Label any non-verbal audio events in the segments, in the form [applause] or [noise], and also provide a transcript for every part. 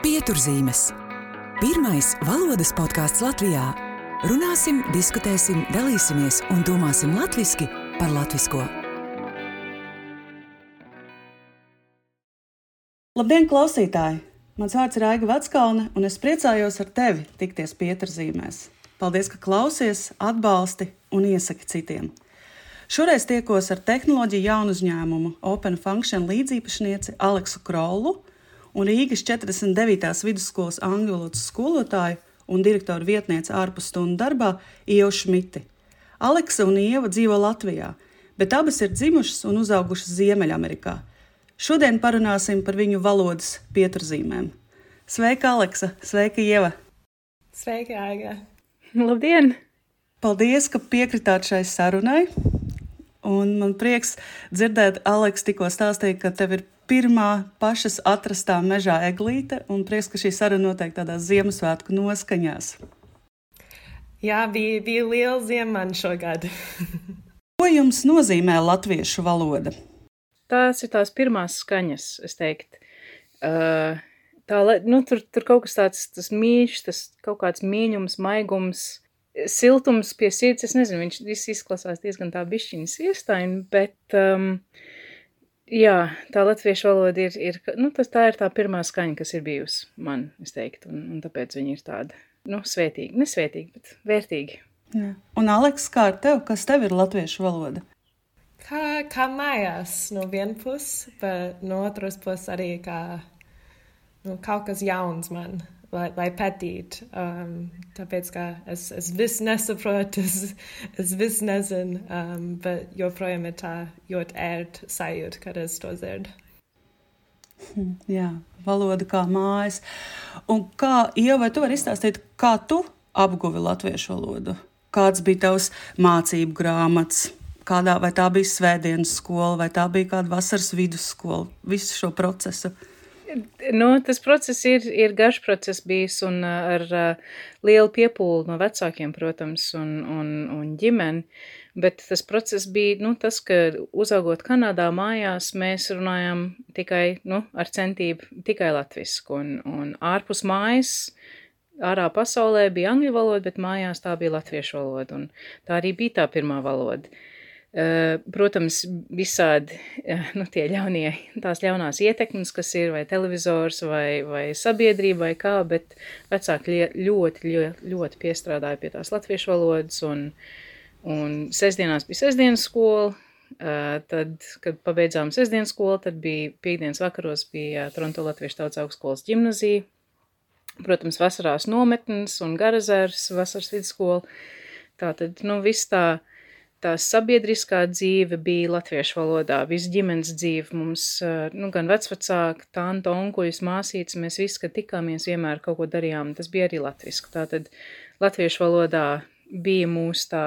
Pieturzīmes. Pirmais valodas podkāsts Latvijā. Runāsim, diskutēsim, dalīsimies un domāsim latviešu par latviešu. Labdien, klausītāji! Mans vārds ir Aiga Vatskalne, un es priecājos ar tevi tikties pieturzīmēs. Paldies, ka klausies, atbalsti un iesaki citiem. Šoreiz tiekos ar tehnoloģiju jaunu uzņēmumu Open Function līdzīpašnieci Aleksu Krollu un Rīgas 49. vidusskolas angļu valodas skolotāju un direktora vietniece ārpus stundu darbā Ieva Šmiti. Aleksa un Ieva dzīvo Latvijā, bet abas ir dzimušas un uzaugušas Ziemeļamerikā. Šodien parunāsim par viņu valodas pieturzīmēm. Sveika, Aleksa! Sveika, Ieva! Sveika, Aiga! Labdien! Paldies, ka piekritāt šai sarunai. Un man prieks dzirdēt, Aleks, tikko stāstīja, ka tev ir pirmā pašas atrastā mežā eglīte, un prieks, ka šī saruna notiek tādās Ziemassvētku noskaņās. Jā, bija, bija liela ziema šogad. [laughs] Ko jums nozīmē latviešu valoda? Tās ir tās pirmās skaņas, es teiktu. Uh, tā, nu, tur, tur kaut kas tāds tas mīļš, tas kaut kāds mīļums, maigums, siltums pie sirds. Es nezinu, viņš izklausās diezgan tā bišķiņas iestaini, bet um, Jā, tā latviešu valoda ir, ir nu, tas, tā ir tā pirmā skaņa, kas ir bijusi man, es teiktu, un, un tāpēc viņi ir tādi, nu, svētīgi, nesvētīgi, bet vērtīgi. Jā. Un, Aleks, kā ar tev, kas tev ir latviešu valoda? Kā, kā mājās no vienas puses, bet no otras puses arī kā nu, kaut kas jauns man lai, lai pētītu. Um, tāpēc, ka es, es visu nesaprotu, es, es visu nezinu, um, bet joprojām ir tā ļoti ērta sajūta, kad es to dzirdu. Hm, jā, valoda kā mājas. Un kā, Ieva, vai tu vari izstāstīt, kā tu apguvi latviešu valodu? Kāds bija tavs mācību grāmatas? Kādā, vai tā bija svētdienas skola, vai tā bija kāda vasaras vidusskola, visu šo procesu? Uh, Nu, tas process ir, ir garš process bijis un uh, ar uh, lielu piepūli no vecākiem, protams, un, un, un ģimeni. Bet tas process bija nu, tas, ka uzaugot Kanādā mājās, mēs runājām tikai nu, ar centību tikai latvisku. Un, un ārpus mājas, ārā pasaulē bija angļu valoda, bet mājās tā bija latviešu valoda. Tā arī bija tā pirmā valoda. Uh, protams, visādi eh, nu, tie ļaunie, tās ļaunās ietekmes, kas ir vai televizors vai, vai sabiedrība vai kā, bet vecāki ļoti, ļoti, ļoti piestrādāja pie tās latviešu valodas un, un sestdienās bija sestdienas skola, eh, tad, kad pabeidzām sestdienas skolu, tad bija piekdienas vakaros bija Toronto Latviešu tautas augstskolas ģimnazija, protams, vasarās nometnes un garazērs, vasaras vidusskola, tā tad, nu, viss tā, tā sabiedriskā dzīve bija latviešu valodā, viss ģimenes dzīve mums, nu, gan vecvecāki, tanta, onkuļus, māsītes, mēs visi, kad tikāmies, vienmēr kaut ko darījām, tas bija arī latvisku. Tātad latviešu valodā bija mūsu tā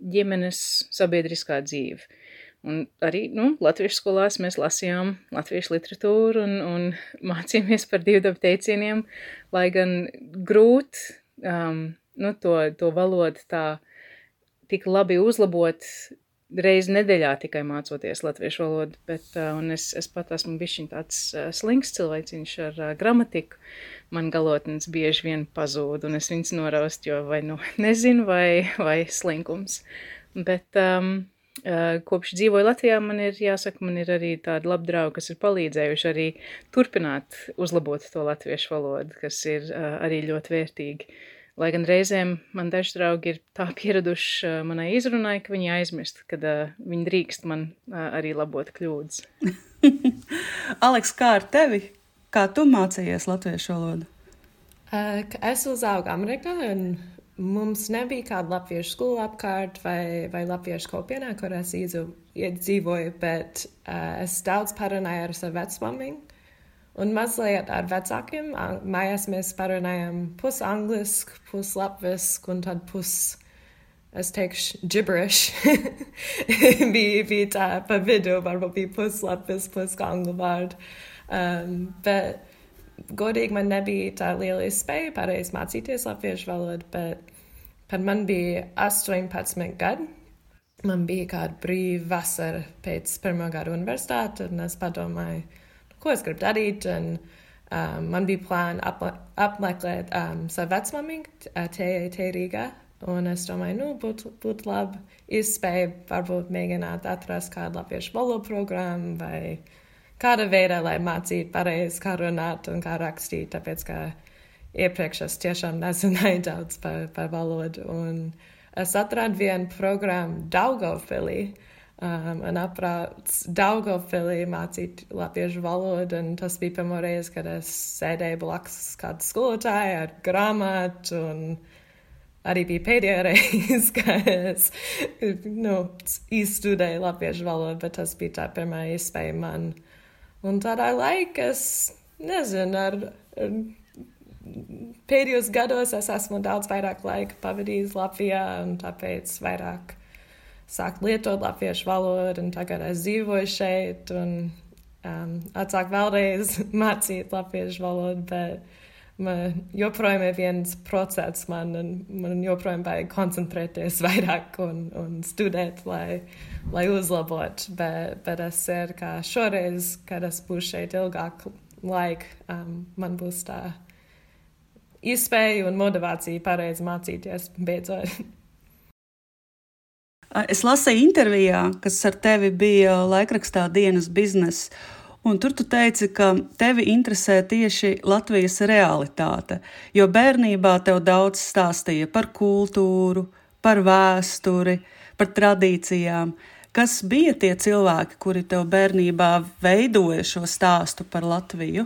ģimenes sabiedriskā dzīve. Un arī, nu, latviešu skolās mēs lasījām latviešu literatūru un, un [laughs] mācījāmies par divdabu teicieniem, lai gan grūti, um, nu, to, to valodu tā, tik labi uzlabot reizi nedēļā tikai mācoties latviešu valodu, bet, uh, es, es pat esmu bišķiņ tāds uh, slinks cilvēciņš ar uh, gramatiku, man galotnes bieži vien pazūd, un es viņas noraust, jo vai nu [laughs] nezinu, vai, vai slinkums. Bet, um, uh, kopš dzīvoju Latvijā, man ir jāsaka, man ir arī tādi labi draugi, kas ir palīdzējuši arī turpināt uzlabot to latviešu valodu, kas ir uh, arī ļoti vērtīgi. Lai gan reizēm man daži draugi ir tā [laughs] pieraduši uh, manai izrunai, ka viņi aizmirst, ka uh, viņi drīkst man uh, arī labot kļūdas. [laughs] Aleks, kā ar tevi? Kā tu mācījies latviešu valodu? Uh, es uzaugu Amerikā, un mums nebija kāda latviešu skola apkārt vai, vai latviešu kopienā, kur es iedzīvoju, bet uh, es daudz parunāju ar savu vecmāmiņu. Un mazliet ar vecākiem mājās mēs parunājam pus angliski, pus latviski un tad pus, es teikšu, gibberish. [laughs] bija, bija tā pa vidu, varbūt bija pus latviski, pus angļu vārdu. Um, bet godīgi man nebija tā liela iespēja pareizi mācīties latviešu valodu, bet kad man bija 18 gadi, man bija kāda brīva vasara pēc pirmā gada universitāte, un es padomāju, ko es gribu darīt. Un, um, man bija plāni apmeklēt um, savu vecmāmiņu te, te Rīgā. Un es domāju, nu, būtu būt labi izspēja varbūt mēģināt atrast kādu latviešu valodu programmu vai kāda veida, lai mācītu pareizi, kā runāt un kā rakstīt, tāpēc, ka iepriekš es tiešām nezināju [laughs] daudz par, par valodu. Un es atradu vienu programmu Daugavpilī, um, un aprauc Daugavpilī mācīt latviešu valodu, un tas bija pirmo reizi, kad es sēdēju blakus kādu skolotāju ar grāmatu arī bija pēdējā [laughs] reize, kad es nu, izstudēju latviešu valodu, bet tas bija tā pirmā iespēja man. Un tādā laikā es nezinu, ar, ar pēdējos gados es esmu daudz vairāk laika pavadījis Latvijā, un tāpēc vairāk sākt lietot latviešu valodu, un tagad es dzīvoju šeit, un um, atsāk vēlreiz [laughs] mācīt latviešu valodu, bet man joprojām ir viens process, man, man joprojām vajag koncentrēties [laughs] vairāk un, un studēt, lai, lai uzlabotu. Bet, bet es ceru, ka šoreiz, kad es būšu šeit ilgāku laiku, um, man būs tā iespēja un motivācija pareizi mācīties beidzot. [laughs] Es lasīju intervijā, kas ar tevi bija laikrakstā dienas biznesa Un tur tu teici, ka tevi interesē tieši Latvijas realitāte, jo bērnībā tev daudz stāstīja par kultūru, par vēsturi, par tradīcijām. Kas bija tie cilvēki, kuri tev bērnībā veidoja šo stāstu par Latviju?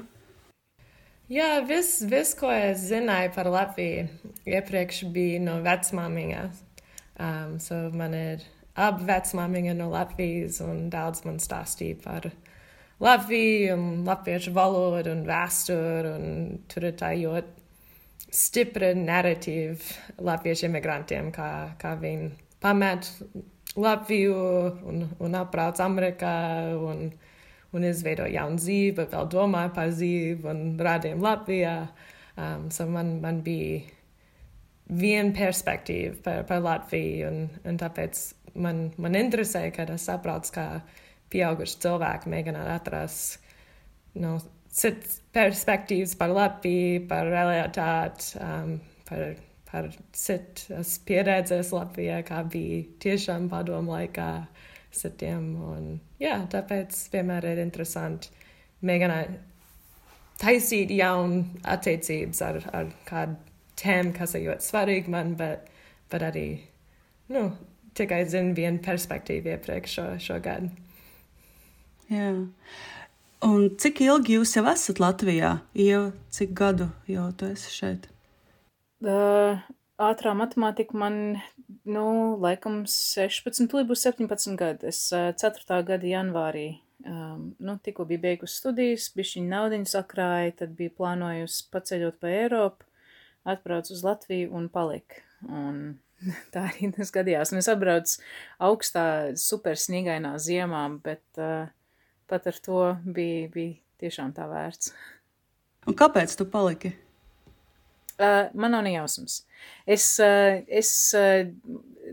Jā, viss, vis, ko es zināju par Latviju, iepriekš bija no vecmāmiņas. Um, so man ir abi vecmāmiņa no Latvijas, un daudz man stāstīja par Latviju un latviešu valodu un vēsturi, un tur ir tā ļoti stipra narratīva latviešu imigrantiem, kā, kā viņi pamet Latviju un, un apbrauc Amerikā un, un izveido jaunu dzīvi, vēl domā par dzīvi un rādiem Latvijā. Um, so man, man bija viena perspektīva par, par Latviju, un, un tāpēc man, man interesē, kad es saprotu, kā pieauguši cilvēki mēģināt atrast nu, citas perspektīvas par Latviju, par realitāti, um, par, par citas pieredzes Latvijā, kā bija tiešām padomu laikā citiem. Un, jā, tāpēc vienmēr ir interesanti mēģināt taisīt jaunu attiecības ar, ar kādu tēmu, kas ir ļoti svarīgi man, bet, bet arī nu, tikai zinu vienu perspektīvu iepriekš šo, šo gadu. Jā. Un cik ilgi jūs jau esat Latvijā? Jau cik gadu jau tu esi šeit? Uh, ātrā matemātika man, nu, laikam 16, tūlīt būs 17 gadi. Es uh, 4. gada janvārī, um, nu, tikko biju beigusi studijas, bišķiņu naudiņu sakrāja, tad biju plānojusi paceļot pa Eiropu, atbrauc uz Latviju un palik. Un [laughs] tā arī tas gadījās. Un es atbraucu augstā, super sniegainā ziemā, bet uh, pat ar to bija, bija tiešām tā vērts. Un kāpēc tu paliki? Uh, man nav nejausmas. Es, uh, es uh,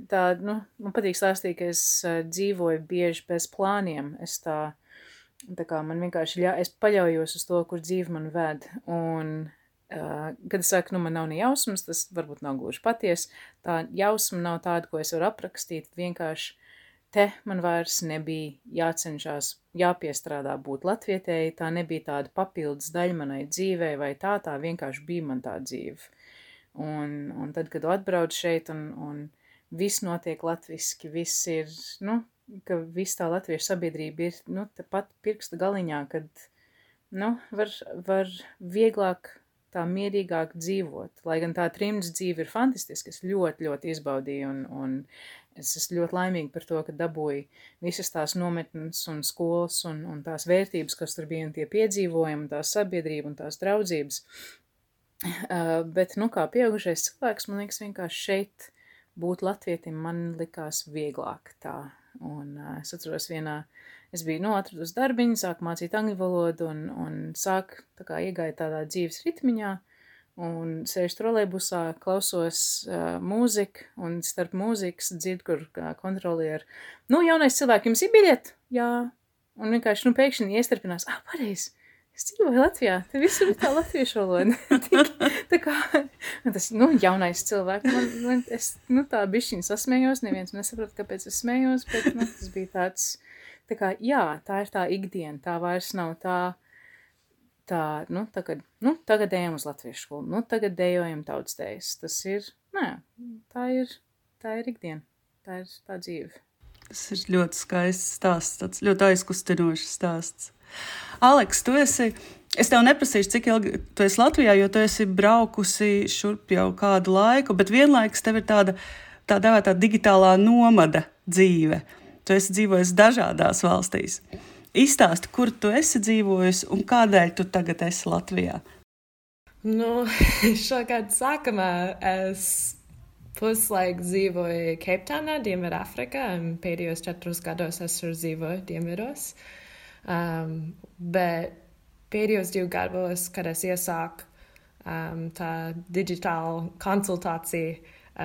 tā, nu, man patīk stāstīt, ka es uh, dzīvoju bieži bez plāniem. Es tā, tā kā man vienkārši, ļa, es paļaujos uz to, kur dzīve man ved. Un, kad es saku, nu, man nav nejausmas, tas varbūt nav gluži paties. Tā jausma nav tāda, ko es varu aprakstīt. Vienkārši te man vairs nebija jācenšas, jāpiestrādā būt latvietēji, tā nebija tāda papildus daļa manai dzīvē, vai tā, tā vienkārši bija man tā dzīve. Un, un tad, kad atbrauc šeit un, un viss notiek latviski, viss ir, nu, ka viss tā latviešu sabiedrība ir, nu, tepat pirksta galiņā, kad, nu, var, var vieglāk tā mierīgāk dzīvot. Lai gan tā trimds dzīve ir fantastiska, es ļoti, ļoti izbaudīju un, un Es esmu ļoti laimīga par to, ka dabūju visas tās nometnes un skolas un, un tās vērtības, kas tur bija, un tie piedzīvojumi, un tās sabiedrība un tās draudzības. Uh, bet, nu, kā pieaugušais cilvēks, man liekas, vienkārši šeit būt latvietim man likās vieglāk tā. Un uh, es atceros vienā, es biju, nu, atradusi darbiņu, sāku mācīt angļu valodu un, un sāku, tā kā iegāju tādā dzīves ritmiņā, uh, un sēžu trolēbusā, klausos uh, mūziku, un starp mūzikas dzirdu, kur uh, kontrolieri, nu, jaunais cilvēks, jums ir biļete? Jā. Un vienkārši, nu, pēkšņi iestarpinās, ah, pareizi, es dzīvoju Latvijā, te visur ir tā latviešu valoda. [laughs] Tā kā, tas, nu, jaunais cilvēks, man, man es, nu, tā bišķiņ sasmējos, neviens nesaprot, kāpēc es smējos, bet, nu, tas bija tāds, tā kā, jā, tā ir tā ikdiena, tā vairs nav tā, tā, nu, tagad, nu, tagad ejam uz latviešu skolu, nu, tagad dejojam tautstējas, tas ir, nē, tā ir, tā ir ikdiena, tā ir tā dzīve. Tas ir ļoti skaists stāsts, tāds ļoti aizkustinošs stāsts. Aleks, tu esi. Es tev neprasīšu, cik ilgi tu esi Latvijā, jo tu esi braukusi šurp jau kādu laiku, bet vienlaikus tev ir tāda tā dēvēta digitālā nomada dzīve. Tu esi dzīvojis dažādās valstīs. Izstāsti, kur tu esi dzīvojis un kādēļ tu tagad esi Latvijā? Nu, [laughs] šogad sākumā es Puslaik dzīvoju Keiptaunā, Dienvidāfrikā, un pēdējos četrus gados esmu dzīvojis Dienvidos. Um, bet pēdējos divus gados, kad es iesāku um, tā digitāla konsultācija,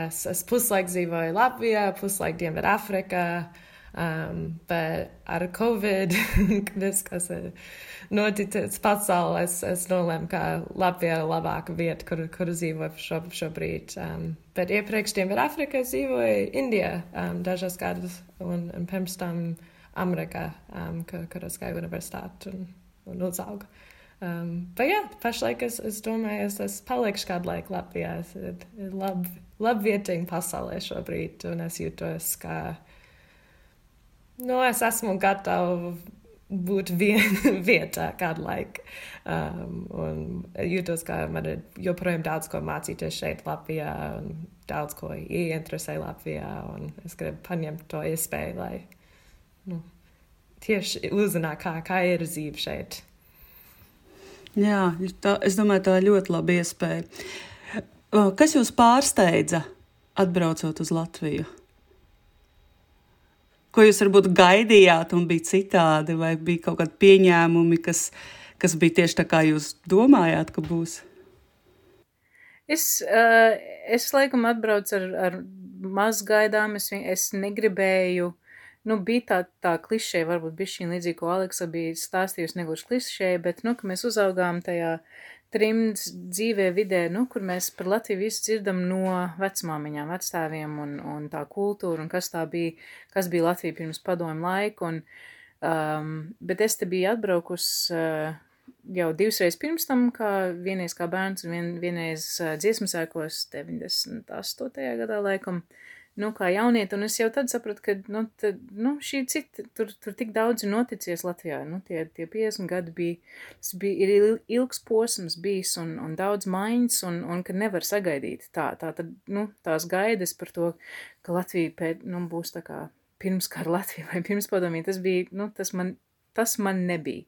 es, es puslaik dzīvoju Latvijā, puslaik Dienvidāfrikā. Um, bet ar Covid, [laughs] viss, kas ir noticis pasaulē, es, es nolēmu, ka Latvija ir labāka vieta, kur, kur dzīvot šo, šobrīd. Um, bet iepriekš Dienvidāfrikā dzīvoju Indijā um, dažas gadus, un, un pirms tam Amerikā, um, kur, kur es gāju universitāti un, un uzaugu. Um, bet jā, pašlaik es, es domāju, es, es palikšu kādu laiku Latvijā. Es labi lab vietiņa pasaulē šobrīd, un es jūtos, ka Nu, es esmu gatava būt vienā [laughs] vietā kādu laiku. Um, un jūtos, ka man ir joprojām daudz ko mācīties šeit, Latvijā, un daudz ko ieinteresē Latvijā. Es gribu paņemt to iespēju, lai nu, tieši uzzinātu, kā, kā ir dzīve šeit. Jā, tā, es domāju, tā ir ļoti laba iespēja. Kas jūs pārsteidza atbraucot uz Latviju? Ko jūs varbūt gaidījāt un bija citādi, vai bija kaut kādi pieņēmumi, kas, kas bija tieši tā, kā jūs domājāt, ka būs? Es, uh, es laikam atbraucu ar, ar maz gaidām, es, es negribēju, nu, bija tā, tā klišē, varbūt bija šī līdzīga, ko Aleksa bija stāstījusi, negluži klišē, bet, nu, ka mēs uzaugām tajā uh, trimds dzīvē vidē, nu, kur mēs par Latviju visu dzirdam no vecmāmiņām, vecstāviem un, un tā kultūra un kas tā bija, kas bija Latvija pirms padomu laiku. Un, um, bet es te biju atbraukus uh, jau divas pirms tam, kā vienreiz kā bērns un vien, vienreiz uh, dziesmasēkos 98. gadā laikam. Uh, nu, kā jaunieti, un es jau tad sapratu, ka, nu, tad, nu šī cita, tur, tur tik daudz ir noticies Latvijā, nu, tie, tie 50 gadi bija, tas bija, ir ilgs posms bijis un, un daudz maiņas, un, un ka nevar sagaidīt tā, tā tad, nu, tās gaidas par to, ka Latvija pēc, nu, būs tā kā pirms kara Latvija vai pirms padomī, tas bija, nu, tas man, tas man nebija.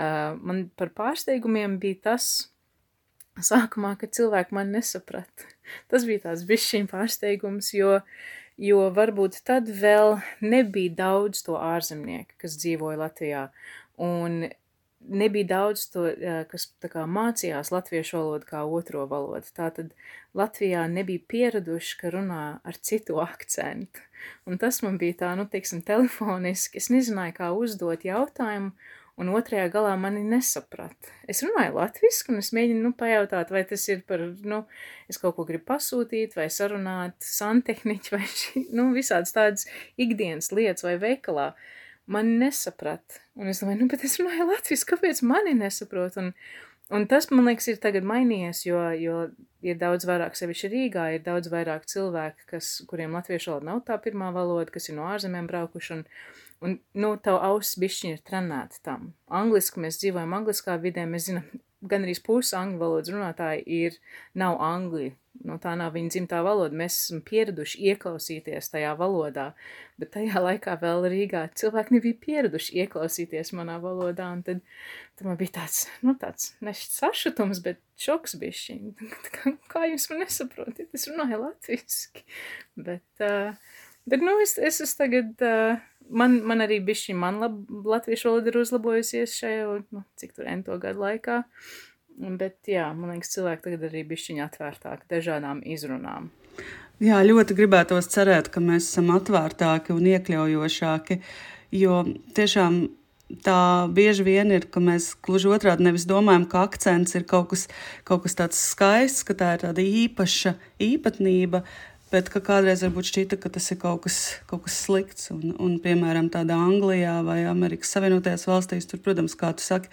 Uh, man par pārsteigumiem bija tas, sākumā, ka cilvēki man nesaprata. Tas bija tāds bišķiņ pārsteigums, jo, jo varbūt tad vēl nebija daudz to ārzemnieku, kas dzīvoja Latvijā, un nebija daudz to, kas tā kā mācījās latviešu valodu kā otro valodu. Tātad Latvijā nebija pieraduši, ka runā ar citu akcentu. Un tas man bija tā, nu, teiksim, telefoniski. Es nezināju, kā uzdot jautājumu, un otrajā galā mani nesaprata. Es runāju latviešu, un es mēģinu nu, pajautāt, vai tas ir par, nu, es kaut ko gribu pasūtīt, vai sarunāt santehniķi, [laughs] vai šī, nu, visādas tādas ikdienas lietas vai veikalā. Mani nesaprata. Un es domāju, nu, bet es runāju latviešu, kāpēc mani nesaprot? Un, un tas, man liekas, ir tagad mainījies, jo, jo ir daudz vairāk, sevišķi Rīgā, ir daudz vairāk cilvēku, kas, kuriem latviešu valoda nav tā pirmā valoda, kas ir no ārzemēm braukuši. Un, Un, nu, tavu auss bišķiņi ir trenēta tam. Angliski mēs dzīvojam angliskā vidē, mēs zinām, gan arī pusi angļu valodas runātāji ir, nav angļi. Nu, tā nav viņa dzimtā valoda. Mēs esam pieraduši ieklausīties tajā valodā, bet tajā laikā vēl Rīgā cilvēki nebija pieraduši ieklausīties manā valodā, un tad, tad man bija tāds, nu, tāds nešķiet sašutums, bet šoks bišķiņ. [laughs] Kā, kā jūs man nesaprotat? Es runāju latviski, bet, uh, bet, nu, es, es esmu tagad, uh, man, man arī bišķi man lab, latviešu valoda ir uzlabojusies šajā, nu, cik tur ento gadu laikā. Bet, jā, man liekas, cilvēki tagad arī bišķiņi atvērtāki dažādām izrunām. Jā, ļoti gribētos cerēt, ka mēs esam atvērtāki un iekļaujošāki, jo tiešām tā bieži vien ir, ka mēs gluži otrādi nevis domājam, ka akcents ir kaut kas, kaut kas tāds skaists, ka tā ir tāda īpaša īpatnība, bet ka kādreiz varbūt šķita, ka tas ir kaut kas, kaut kas slikts. Un, un, piemēram, tādā Anglijā vai Amerikas Savienotajās valstīs, tur, protams, kā tu saki,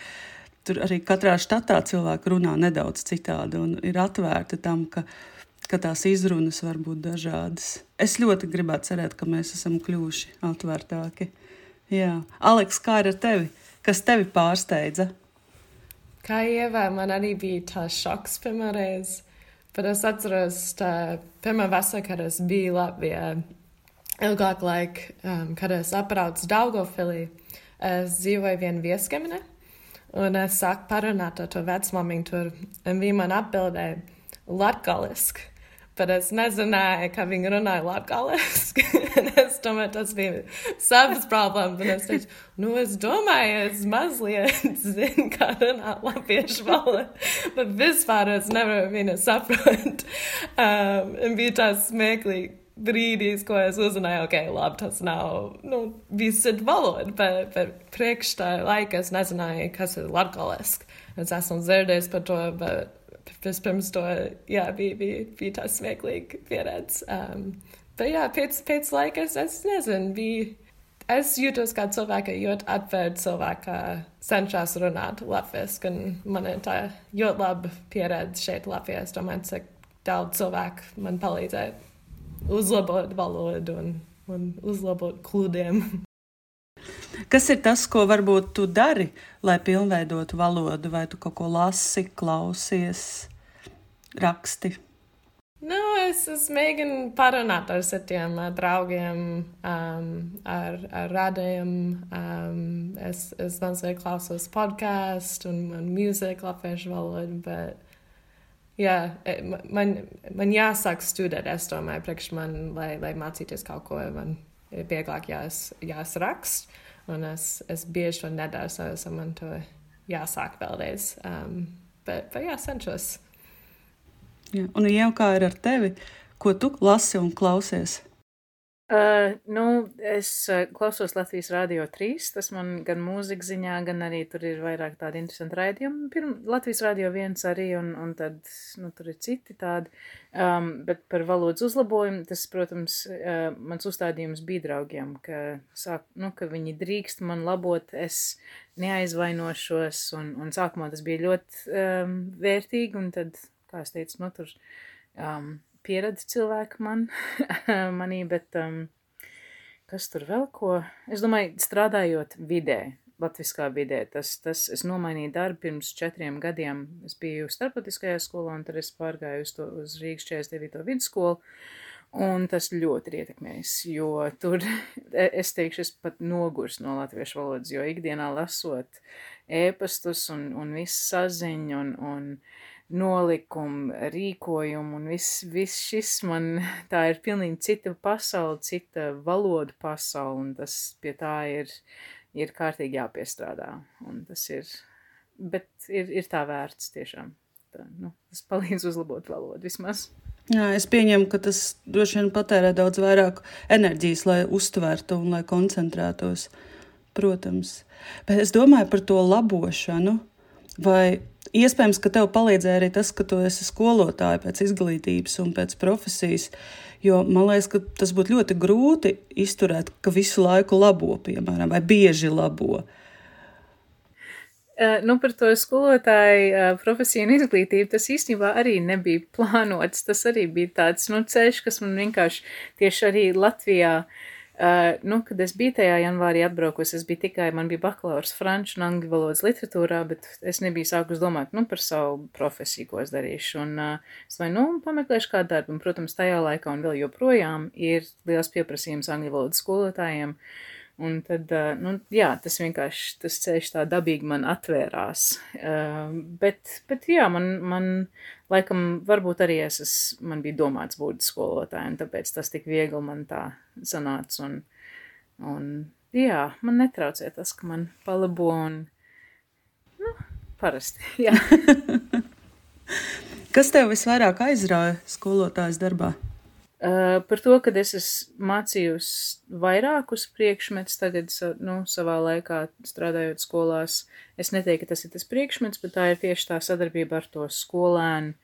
tur arī katrā štatā cilvēki runā nedaudz citādi un ir atvērti tam, ka, ka tās izrunas var būt dažādas. Es ļoti gribētu cerēt, ka mēs esam kļuvuši atvērtāki. Jā, Aleks, kā ir ar tevi? Kas tevi pārsteidza? Kā ievā, man arī bija tāds šoks pirmā reize. Bet es atceros, pirmā vasarā, kad es biju Latvijā, ilgāk laika, um, kad es apraucu Daugavpilī, es dzīvoju vien vieskamene, un es sāku parunāt ar to vecmamiņu tur, un viņa man atbildēja latgaliski bet es nezināju, ka viņi runāja latviešu. [laughs] es domāju, tas bija savas problēmas. Un es teicu, nu, es domāju, es mazliet [laughs] zinu, kā runāt latviešu valodu, bet vispār es nevaru viņu saprast. Um, un bija tāds smieklīgi brīdīs, ko es uzzināju, ok, labi, tas nav nu, visi valoda, bet, bet priekš tā laika es nezināju, kas ir latviešu. Es esmu dzirdējis par to, bet Vispirms to jā, bija, bija, bija tā smieklīga pieredze. Um, bet jā, pēc, pēc laika es, es nezinu, bija. Es jūtos kā cilvēka ļoti atvērta cilvēka, cenšas runāt latviešu, un man ir tā ļoti laba pieredze šeit Latvijā. Es domāju, cik daudz cilvēku man palīdzēja uzlabot valodu un, un uzlabot klūdiem. [laughs] Kas ir tas, ko varbūt tu dari, lai pilnveidotu valodu, vai tu kaut ko lasi, klausies, raksti? Nu, es, es mēģinu parunāt ar citiem draugiem, um, ar, ar radiem. Um, es es mazliet klausos podkāstu un, un mūziku latviešu valodu, bet jā, e, man, man jāsāk studēt, es domāju, priekš man, lai, lai mācīties kaut ko, man ir vieglāk jās, jāsrakst. Un es, es bieži to nedaru, so, so man to jāsāk vēlreiz. Um, bet, bet jā, cenšos. Jā. Un jau kā ir ar tevi, ko tu lasi un klausies? Uh, nu, es uh, klausos Latvijas Rādio 3. Tas man gan mūzika ziņā, gan arī tur ir vairāk tādi interesanti raidījumi. Pirm, Latvijas Rādio 1 arī, un, un tad, nu, tur ir citi tādi. Um, bet par valodas uzlabojumu, tas, protams, uh, mans uzstādījums bija draugiem, ka, sāk, nu, ka viņi drīkst man labot, es neaizvainošos, un, un sākumā tas bija ļoti um, vērtīgi, un tad, kā es teicu, nu, tur. Um, pieredzi cilvēki man, [laughs] manī, bet um, kas tur vēl ko? Es domāju, strādājot vidē, latviskā vidē, tas, tas es nomainīju darbu pirms četriem gadiem. Es biju starptautiskajā skolā, un tad es pārgāju uz, to, uz Rīgas 49. vidusskolu. Un tas ļoti ir ietekmējis, jo tur [laughs] e, es teikšu, es pat nogurs no latviešu valodas, jo ikdienā lasot ēpastus un, un visu saziņu un, un nolikumu, rīkojumu un viss vis šis man [laughs] tā ir pilnīgi cita pasaule, cita valoda pasaule, un tas pie tā ir, ir kārtīgi jāpiestrādā. Un tas ir, bet ir, ir tā vērts tiešām. Tā, nu, tas palīdz uzlabot valodu vismaz. Jā, es pieņemu, ka tas droši vien patērē daudz vairāk enerģijas, lai uztvertu un lai koncentrētos. Protams. Bet es domāju par to labošanu. Vai Iespējams, ka tev palīdzēja arī tas, ka tu esi skolotāja pēc izglītības un pēc profesijas. Jo man liekas, ka tas būtu ļoti grūti izturēt, ka visu laiku labo, piemēram, vai bieži labo. Uh, nu, par to skolotāju uh, profesiju un izglītību tas īstenībā arī nebija plānots. Tas arī bija tāds nu, ceļš, kas man vienkārši tieši arī Latvijā uh, Uh, nu, kad es biju tajā janvārī atbraukusi, es biju tikai, man bija bakalaurs franču un angļu valodas literatūrā, bet es nebiju sākus domāt, nu, par savu profesiju, ko es darīšu. Un uh, es vai, nu, pameklēšu kādu darbu, un, protams, tajā laikā un vēl joprojām ir liels pieprasījums angļu valodas skolotājiem. Un tad, uh, nu, jā, tas vienkārši, tas ceļš tā dabīgi man atvērās. Uh, bet, bet, jā, man, man laikam, varbūt arī es, es man bija domāts būt skolotāja, un tāpēc tas tik viegli man tā sanāca. Un, un jā, man netraucē tas, ka man palabo un, nu, parasti, jā. [laughs] Kas tev visvairāk aizrauja skolotājas darbā? Uh, par to, ka es esmu mācījusi vairākus priekšmetus tagad, nu, savā laikā strādājot skolās. Es neteiktu, ka tas ir tas priekšmets, bet tā ir tieši tā sadarbība ar to skolēnu.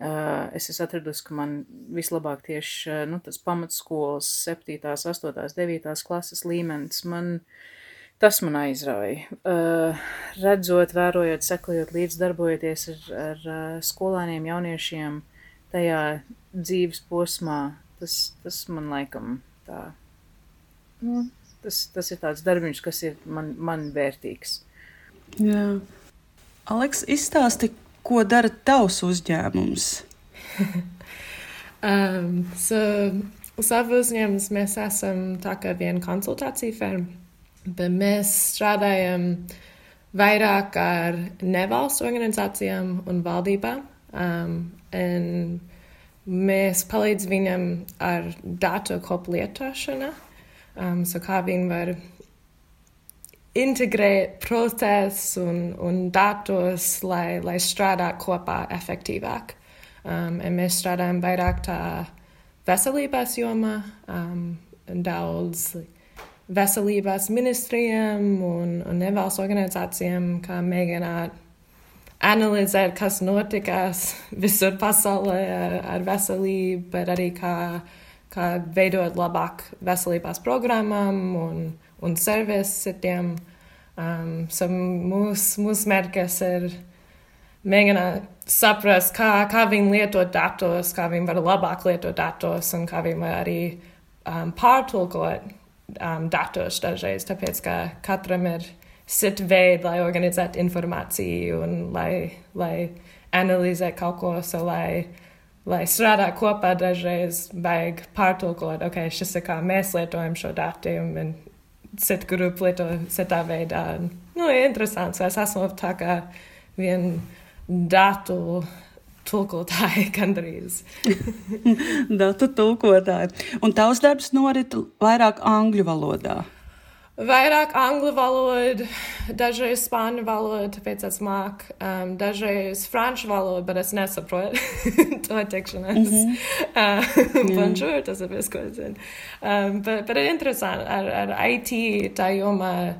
Uh, es esmu atradusi, ka man vislabāk tieši uh, nu, tas pamatskolas 7, 8, 9 klases līmenis man tas man aizrauja. Uh, redzot, vērojot, sekojot līdz darbojoties ar, ar uh, skolēniem, jauniešiem, tajā dzīves posmā, tas, tas man laikam tā, nu, tas, tas ir tāds darbiņš, kas ir man, man vērtīgs. Jā. Aleks, izstāsti, ko dara tavs uzņēmums? [laughs] um, so, savu uzņēmumus mēs esam tā kā viena konsultācija firma, bet mēs strādājam vairāk ar nevalstu organizācijām un valdībām. Um, mēs palīdzam viņam ar datu kopu lietošanu, um, so kā viņi var integrēt procesus un, un datus, lai, lai strādā kopā efektīvāk. Um, mēs strādājam vairāk tā veselības jomā, um, daudz veselības ministrijām un, un nevalsts organizācijām, kā mēģināt analizēt, kas notikās visur pasaulē ar, ar veselību, bet arī kā, kā veidot labāk veselības programmām un, un servisiem. Um, so mūsu mūs mērķis ir mēģināt saprast, kā, kā viņi lieto datus, kā viņi var labāk lietot datus un kā viņi var arī um, pārtulkot um, datus dažreiz, tāpēc ka katram ir sit veidi, lai organizētu informāciju un lai, lai analizētu kaut ko, so lai, lai strādā kopā dažreiz vajag pārtulkot, ok, šis ir kā mēs lietojam šo datu un sit grupu lieto citā veidā. Nu, interesants, es esmu tā kā vien datu tulkotāji [laughs] gandrīz. datu tulkotāji. Un tavs darbs norit vairāk angļu valodā. Vairāk angļu valodu, dažreiz spāņu valodu, tāpēc es māku, um, dažreiz franču valodu, bet es nesaprotu [laughs] to teikšanas. Mm -hmm. uh, [laughs] Bonjour, tas ir viss, ko es zinu. Um, bet, bet ir interesanti, ar, ar IT tā jomā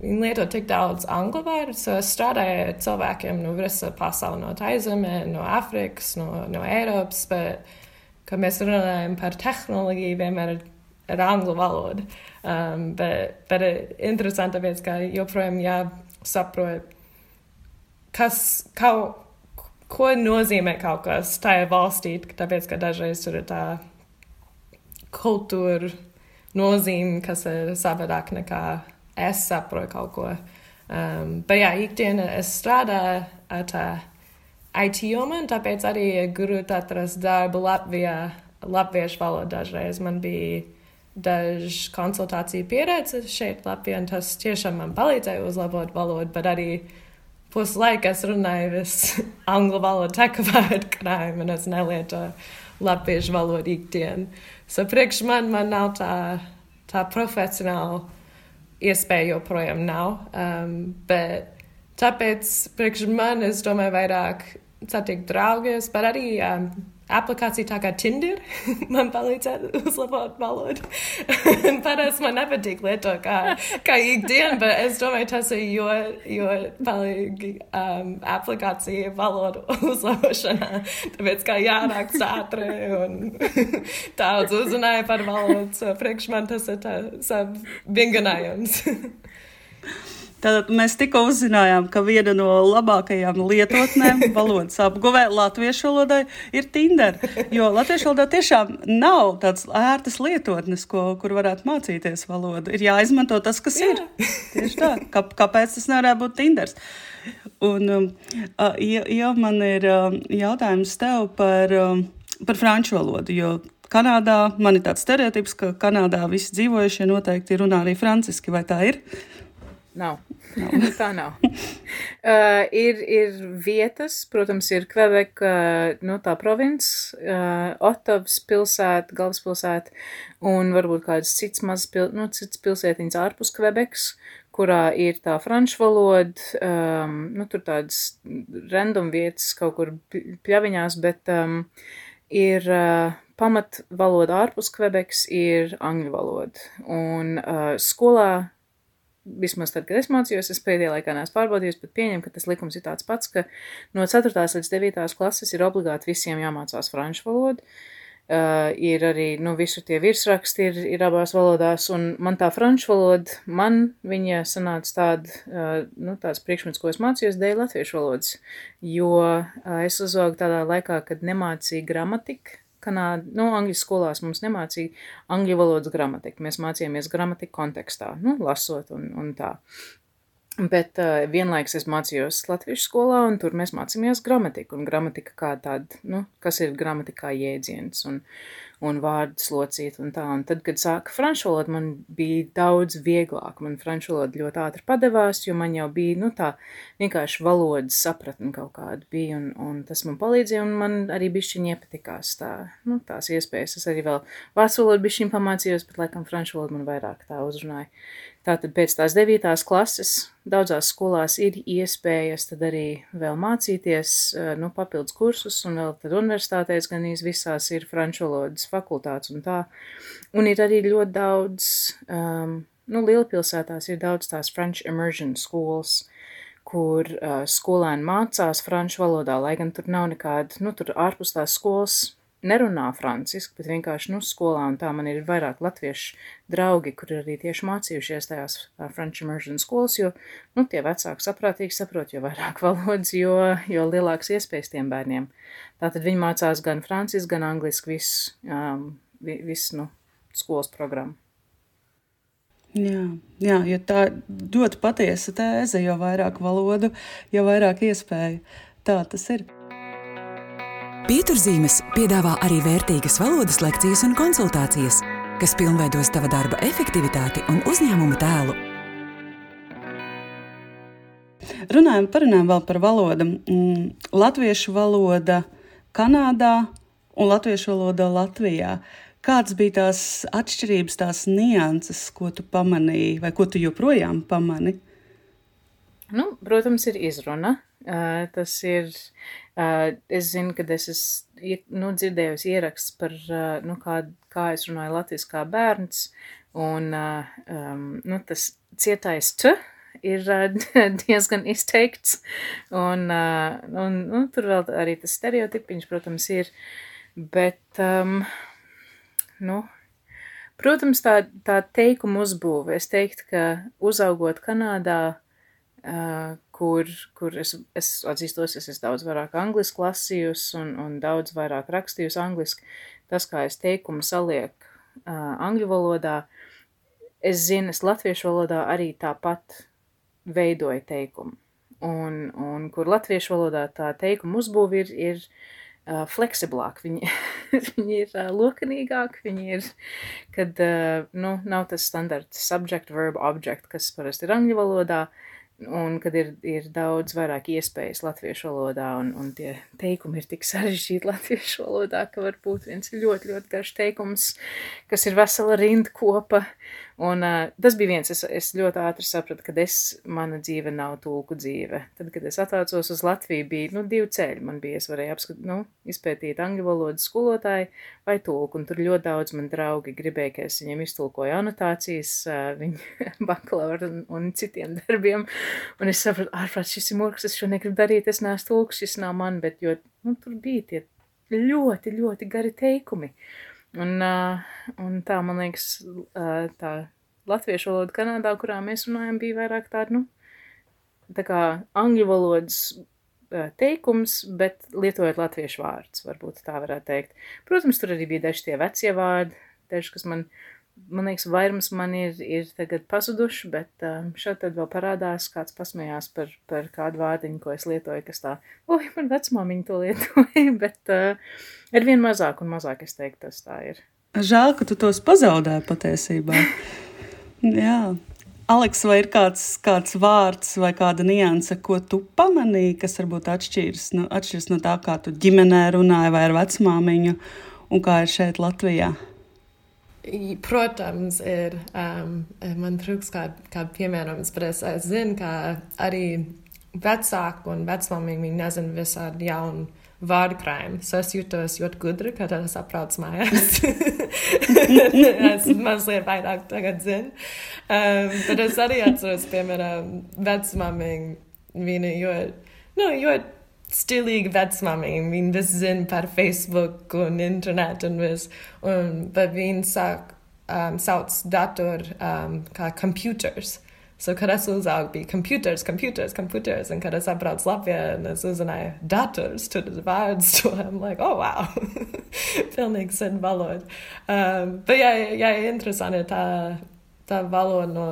viņi lieto tik daudz angļu vārdu, so es strādāju ar cilvēkiem no visa pasauli, no Taizemē, no Afrikas, no, no Eiropas, bet, kad mēs runājam par tehnoloģiju, vienmēr ir ar angļu valodu. Um, bet, bet interesanti, tāpēc, ka joprojām jāsaprot, kas, kaut, ko nozīmē kaut kas tajā valstī, tāpēc, ka dažreiz tur ir tā kultūra nozīme, kas ir savādāk nekā es saprotu kaut ko. Um, bet jā, ikdienā es strādāju ar tā IT jomu, tāpēc arī grūti atrast darbu Latvijā, latviešu valodā dažreiz man bija dažu konsultāciju pieredzi šeit, Latvijā, tas tiešām man palīdzēja uzlabot valodu, bet arī puslaika es runāju visu [laughs] angļu valodu, tā kā vārdu krājumu, un es nelietoju latviešu valodu ikdienu. So priekš man, man nav tā, tā profesionāla iespēja joprojām nav, um, bet tāpēc priekš man, es domāju, vairāk satikt draugus, bet arī um, aplikācija tā kā Tinder [laughs] man palīdzētu uzlabot valodu. [laughs] Parasti man nepatīk lietot kā, kā ikdienu, bet es domāju, tas ir jo, jo palīgi um, aplikācija valodu [laughs] uzlabošanā. Tāpēc kā jāraksta ātri un daudz uzrunāja par valodu, so priekš man tas ir tā, vinganājums. Tātad mēs tikko uzzinājām, ka viena no labākajām lietotnēm [laughs] valodas apguvē latviešu valodai ir Tinder. Jo latviešu valodā tiešām nav tādas ērtas lietotnes, ko, kur varētu mācīties valodu. Ir jāizmanto tas, kas Jā. ir. Tieši tā. Kā, kāpēc tas nevarētu būt Tinders? Un, um, ja, man ir um, jautājums tev par, um, par franču valodu, jo Kanādā man ir tāds stereotips, ka Kanādā visi dzīvojušie noteikti runā arī franciski, vai tā ir? Nav. nav. tā nav. Uh, ir, ir vietas, protams, ir Kvebeka, nu, tā province, uh, Otavas pilsēta, galvaspilsēta, un varbūt kāds cits mazs pil, nu, cits pilsētiņas ārpus Kvebekas, kurā ir tā franču valoda, um, nu, tur tādas random vietas kaut kur pļaviņās, bet um, ir uh, pamatvaloda ārpus Kvebekas ir angļu valoda. Un uh, skolā, vismaz tad, kad es mācījos, es pēdējā laikā neesmu pārbaudījis, bet pieņemu, ka tas likums ir tāds pats, ka no 4. līdz 9. klases ir obligāti visiem jāmācās franču valodu. Uh, ir arī, nu, visu tie virsraksti ir, ir abās valodās, un man tā franču valoda, man viņa sanāca tāda, uh, nu, tāds priekšmets, ko es mācījos, dēļ latviešu valodas, jo uh, es uzaugu tādā laikā, kad nemācīja gramatiku, Kanāda, nu, angļu skolās mums nemācīja angļu valodas gramatiku, mēs mācījāmies gramatiku kontekstā, nu, lasot un, un tā. Bet uh, vienlaikus es mācījos latviešu skolā, un tur mēs mācījāmies gramatiku. Un gramatika kā tāda, nu, kas ir gramatikā jēdziens un, un vārdu slocīt un tā. Un tad, kad sāka franču valoda, man bija daudz vieglāk. Man franču valoda ļoti ātri padevās, jo man jau bija, nu, tā vienkārši valodas sapratne kaut kāda bija, un, un tas man palīdzēja, un man arī bišķiņi iepatikās tā, nu, tās iespējas. Es arī vēl vācu valodu bišķiņ pamācījos, bet, laikam, franču valodu man vairāk tā uzrunāja. Tātad pēc tās devītās klases daudzās skolās ir iespējas tad arī vēl mācīties, eh, nu, papildus kursus, un vēl tad universitātēs gan visās ir franču valodas fakultātes un tā. Un ir arī ļoti daudz, um, nu, lielpilsētās ir daudz tās French immersion schools, kur uh, skolēni mācās franču valodā, lai gan tur nav nekāda, nu, tur ārpus tās skolas nerunā franciski, bet vienkārši, nu, skolā un tā man ir vairāk latviešu draugi, kuri arī tieši mācījušies tajās French immersion skolas, jo, nu, tie vecāki saprātīgi saprot, jo vairāk [laughs] valodas, jo, jo lielāks iespējas tiem bērniem. Tātad viņi mācās gan franciski, gan angliski visu, um, visu, nu, skolas programmu. Jā, jā, jo tā ļoti patiesa tēze, jo vairāk valodu, jo vairāk iespēju. Tā tas ir. Pieturzīmes piedāvā arī vērtīgas valodas lekcijas un konsultācijas, kas pilnveidos tava darba efektivitāti un uzņēmuma tēlu. Runājot parunājam vēl par valodu. Mm, latviešu valoda Kanādā un latviešu valoda Latvijā. Kādas bija tās atšķirības, tās nianses, ko tu pamanīji, vai ko tu joprojām pamani? Nu, protams, ir izruna. Tas ir es zinu, ka es esmu nu, dzirdējusi ieraksts par, uh, nu, kā, kā es runāju latviešu kā bērns, un um, nu, tas cietais t ir [laughs] diezgan izteikts, un, un nu, tur vēl arī tas stereotipiņš, protams, ir, bet, um, nu, protams, tā, tā teikuma uzbūve, es teiktu, ka uzaugot Kanādā, uh, kur, kur es, es atzīstos, es esmu daudz vairāk angliski lasījusi un, un daudz vairāk rakstījusi angliski. Tas, kā es teikumu salieku uh, angļu valodā, es zinu, es latviešu valodā arī tāpat veidoju teikumu. Un, un kur latviešu valodā tā teikuma uzbūve ir, ir uh, fleksiblāk, viņi, [laughs] viņi ir uh, lokanīgāki, viņi ir, kad, uh, nu, nav tas standarts subject, verb, object, kas parasti ir angļu valodā, uh, Un kad ir, ir daudz vairāk iespējas latviešu valodā, un, un tie teikumi ir tik sarežģīti latviešu valodā, ka var būt viens ļoti, ļoti garš teikums, kas ir vesela rinda kopa, Un uh, tas bija viens, es, es ļoti ātri sapratu, ka es, mana dzīve nav tulku dzīve. Tad, kad es atcaucos uz Latviju, bija, nu, divi ceļi. Man bija, es varēju apskat, nu, izpētīt angļu valodas skolotāju vai tulku, un tur ļoti daudz man draugi gribēja, ka es viņiem iztulkoju anotācijas, uh, viņu [laughs] bakalaura un, un citiem darbiem. Un es sapratu, ārprāt, šis ir murgs, es šo negribu darīt, es neesmu tulks, šis nav man, bet, jo, nu, tur bija tie ļoti, ļoti gari teikumi. Uh, un tā, man liekas, tā latviešu valoda Kanādā, kurā mēs runājam, bija vairāk tāda, nu, tā kā angļu valodas teikums, bet lietojot latviešu vārdus, varbūt tā varētu teikt. Protams, tur arī bija daži tie vecie vārdi, daži, kas man, man liekas, vairums man ir, ir tagad pazuduši, bet šeit tad vēl parādās, kāds pasmējās par, par kādu vārdiņu, ko es lietoju, kas tā, oi, man vecmāmiņa to lietoja, [laughs] bet uh, ar vien mazāk un mazāk es teiktu, tas tā ir. Žēl, ka tu tos pazaudēji patiesībā. Jā. Aleks, vai ir kāds, kāds vārds vai kāda nianse, ko tu pamanīji, kas varbūt atšķiras, nu, atšķiras no tā, kā tu ģimenē runāji vai ar vecmāmiņu, un kā ir šeit Latvijā? Protams, ir. Um, man trūks kāda kā piemērojums, bet es, es zinu, ka arī vecāku un vecmāmiņu, viņi nezina visādi jaunu vārdkrājumi. So es jūtos ļoti gudri, kad es apbraucu mājās. [laughs] es mazliet vairāk tagad zinu. Um, bet es arī atceros, piemēram, vecmāmiņu. Viņa ļoti, nu, ļoti stilīga vecmāmiņa. Viņa viss zina par Facebook un internetu un viss. Un, bet viņa sāk, um, sauc datoru um, kā computers. So, kad es uzaugu, bija computers, computers, computers, un kad es atbraucu Latvijā, un es uzzināju dators, tur ir vārds, to I'm like, oh, wow, [laughs] pilnīgi sen valoda. Um, bet jā, jā, interesanti tā, tā valoda no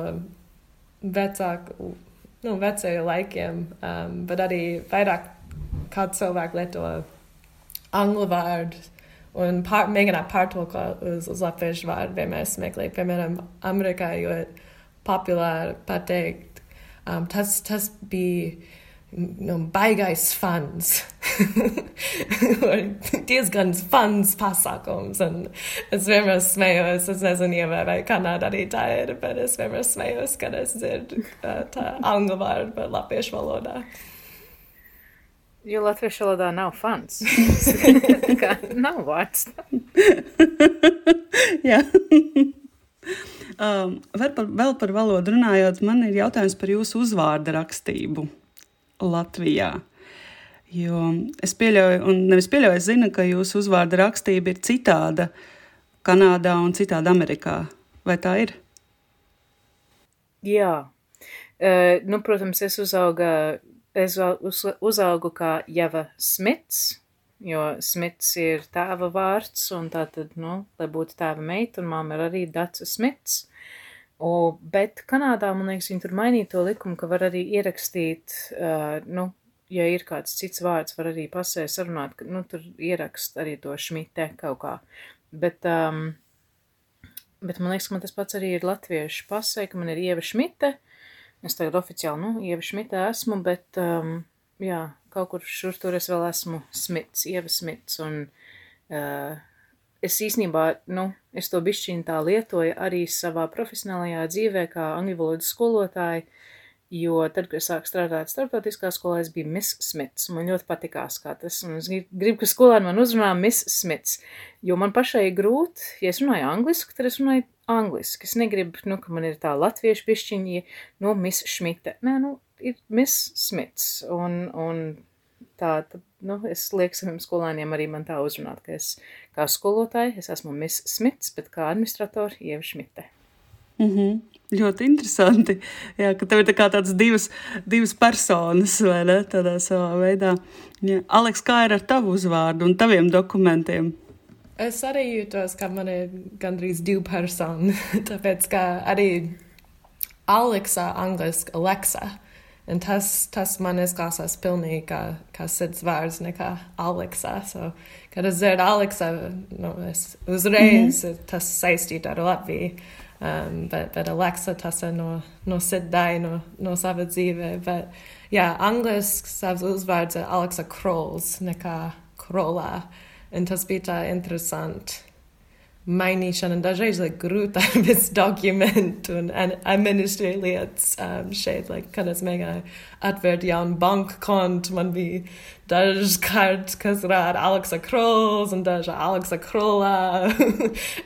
vecāku, nu, vecajiem laikiem, um, bet arī vairāk kā cilvēki lieto anglu vārdus. Un pār, mēģināt pārtulkot uz, uz latviešu vārdu vienmēr smieklīgi. Piemēram, Amerikā, jo populāri pateikt. Um, tas, tas bija nu, baigais fans. diezgan fans pasākums. Un es vienmēr smējos, es nezinu, ja vai Kanādā arī tā ir, bet es vienmēr smējos, kad es dzirdu uh, tā angļu vārdu, bet latviešu valodā. Jo latviešu valodā nav fans. kā nav vārds. Jā. Um, par, vēl par valodu runājot, man ir jautājums par jūsu uzvārdu rakstību Latvijā. Jo es pieļauju, un nevis pieļauju, es zinu, ka jūsu uzvārda rakstība ir citāda Kanādā un citāda Amerikā. Vai tā ir? Jā. Uh, nu, protams, es uzaugu, es uz, uzaugu kā Java Smits, jo Smits ir tēva vārds, un tā tad, nu, lai būtu tēva meita, un māma ir arī Daca Smits. O, bet Kanādā, man liekas, viņi tur mainīja to likumu, ka var arī ierakstīt, uh, nu, ja ir kāds cits vārds, var arī pasē sarunāt, ka, nu, tur ierakst arī to šmite kaut kā. Bet, um, bet man liekas, ka man tas pats arī ir latviešu pasē, ka man ir Ieva Šmite. Es tagad oficiāli, nu, Ieva Šmite esmu, bet, um, jā, kaut kur šur tur es vēl esmu smits, Ieva smits, un uh, es īstenībā, nu, es to bišķiņu tā lietoju arī savā profesionālajā dzīvē kā angļu valodas skolotāja, jo tad, kad es sāku strādāt starptautiskā skolā, es biju Miss Smits, man ļoti patikās kā tas, un es gribu, ka skolēni man uzrunā Miss Smits, jo man pašai grūti, ja es runāju angliski, tad es runāju angliski, es negribu, nu, ka man ir tā latviešu bišķiņi, no Miss Šmita, nē, nu, ir Miss Smits, un, un tā, tad, nu, es lieku saviem skolēniem arī man tā uzrunāt, ka es kā skolotāja, es esmu Miss Smits, bet kā administratori Ieva Šmite. Mm -hmm. Ļoti interesanti, jā, ka tev ir tā tāds divas, divas personas, vai ne, tādā savā veidā. Jā. Aleks, kā ir ar tavu uzvārdu un taviem dokumentiem? Es arī jūtos, ka man ir gandrīz divi personi, [laughs] tāpēc, ka arī Aleksa angliski Alexa Un tas, tas man izklausās pilnīgi kā, kā sirds vārds, nekā Aleksā. So, kad es dzirdu Aleksā, nu, es uzreiz mm -hmm. tas saistītu ar Latviju. Um, bet, bet Aleksa tas ir no, no sirdai, no, no sava dzīve. Bet, jā, angliski savs uzvārds ir Aleksa Krols, nekā Krolā. Un tas bija tā interesanti mainīšana dažreiz ir grūta ar [laughs] visu dokumentu un administrēt lietas um, šeit. Like, kad es mēģināju atvērt jaunu banku kontu, man bija dažas kartes, kas rāda Aleksa Krols un daža Aleksa Krolā.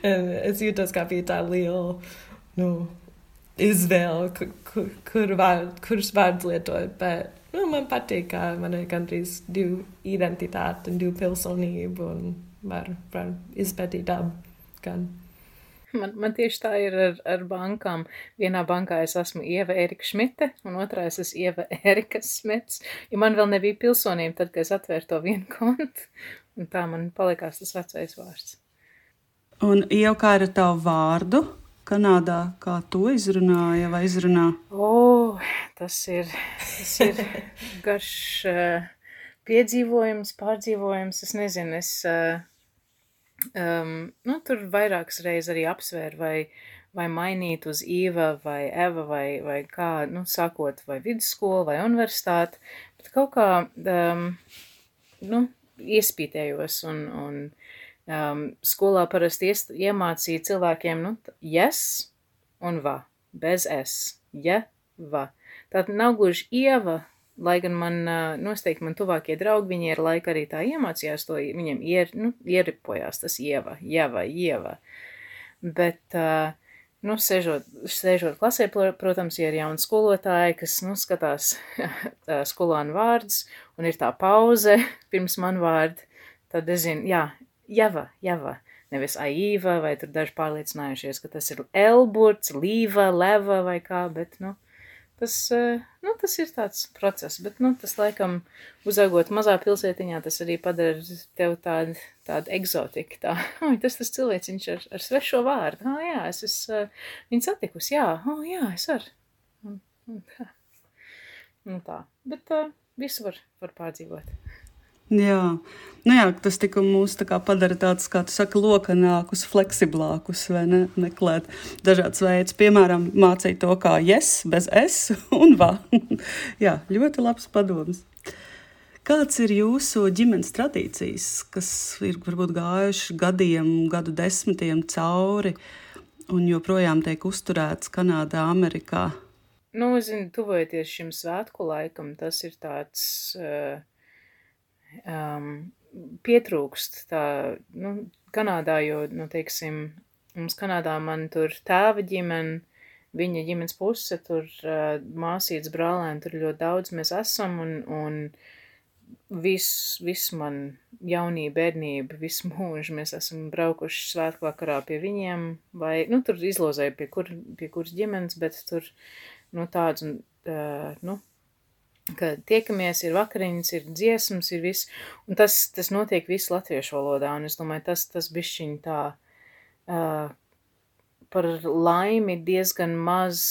es jūtos, kā bija tā liela nu, izvēle, kur, kur, kur vārd, nu, man patīk, ka man ir gandrīz divu identitāti un divu pilsonību un var, var izpētīt dabu gan. Man, man tieši tā ir [laughs] ar, ar bankām. Vienā bankā es esmu Ieva Erika Šmite, un otrā es esmu Ieva Erika Smits. Ja man vēl nebija pilsonība, tad, kad es atvēru to vienu kontu, un tā man palikās tas vecais vārds. Un jau kā ar tavu vārdu Kanādā, kā to izrunāja vai izrunā? O, tas ir, tas ir [laughs] garš uh, piedzīvojums, pārdzīvojums. Es nezinu, es. Uh, um, nu, tur vairākas reizes arī apsvēru, vai, vai mainīt uz Īva vai Eva vai, vai kā, nu, sākot vai vidusskolu vai universitāti, bet kaut kā, um, nu, iespītējos un, un um, skolā parasti iemācīja cilvēkiem, nu, yes un va, bez es, ja, va. Tātad nav gluži ieva lai gan man, nosteikti man tuvākie draugi, viņi ir laika arī tā iemācījās to, viņiem ier, nu, ieripojās tas ieva, ieva, ieva. Bet, nu, sēžot, sēžot klasē, protams, ir jauni skolotāji, kas, nu, skatās [laughs] skolānu vārdus, un ir tā pauze [laughs] pirms man vārdu, tad es zinu, jā, java, java nevis aīva, vai tur daži pārliecinājušies, ka tas ir elburts, līva, leva vai kā, bet, nu, Tas, eh, nu, tas ir tāds process, bet nu, tas laikam uzaugot mazā pilsētiņā, tas arī padara tev tādu, tādu eksotiku. Tā, [laughs] oh, tas tas cilvēciņš ar, ar svešo vārdu. Oh, jā, es esmu uh, viņu satikusi, jā, oh, jā, es varu. Un, un, tā. Nu, tā. Bet uh, visu var, var pārdzīvot. Jā. Nu jā, tas tikai mūs tā padara tādus, kā tu saki, lokanākus, fleksiblākus, vai ne? Meklēt dažādas veidus, piemēram, mācīt to kā yes, bez es un vā. [laughs] jā, ļoti labs padoms. Kāds ir jūsu ģimenes tradīcijas, kas ir varbūt gājuši gadiem, gadu desmitiem cauri un joprojām tiek uzturēts Kanādā, Amerikā? Nu, zinu, tuvojoties šim svētku laikam, tas ir tāds. Uh um, pietrūkst tā, nu, Kanādā, jo, nu, teiksim, mums Kanādā man tur tēva ģimene, viņa ģimenes puse, tur uh, māsītes brālēni, tur ļoti daudz mēs esam, un, un viss, viss man jaunība, bērnība, visu mūžu mēs esam braukuši svētku vakarā pie viņiem, vai, nu, tur izlozēja pie, kur, pie kuras ģimenes, bet tur, nu, tāds, uh, nu, ka tiekamies, ir vakariņas, ir dziesmas, ir viss, un tas, tas notiek visu latviešu valodā, un es domāju, tas, tas bišķiņ tā, uh, par laimi diezgan maz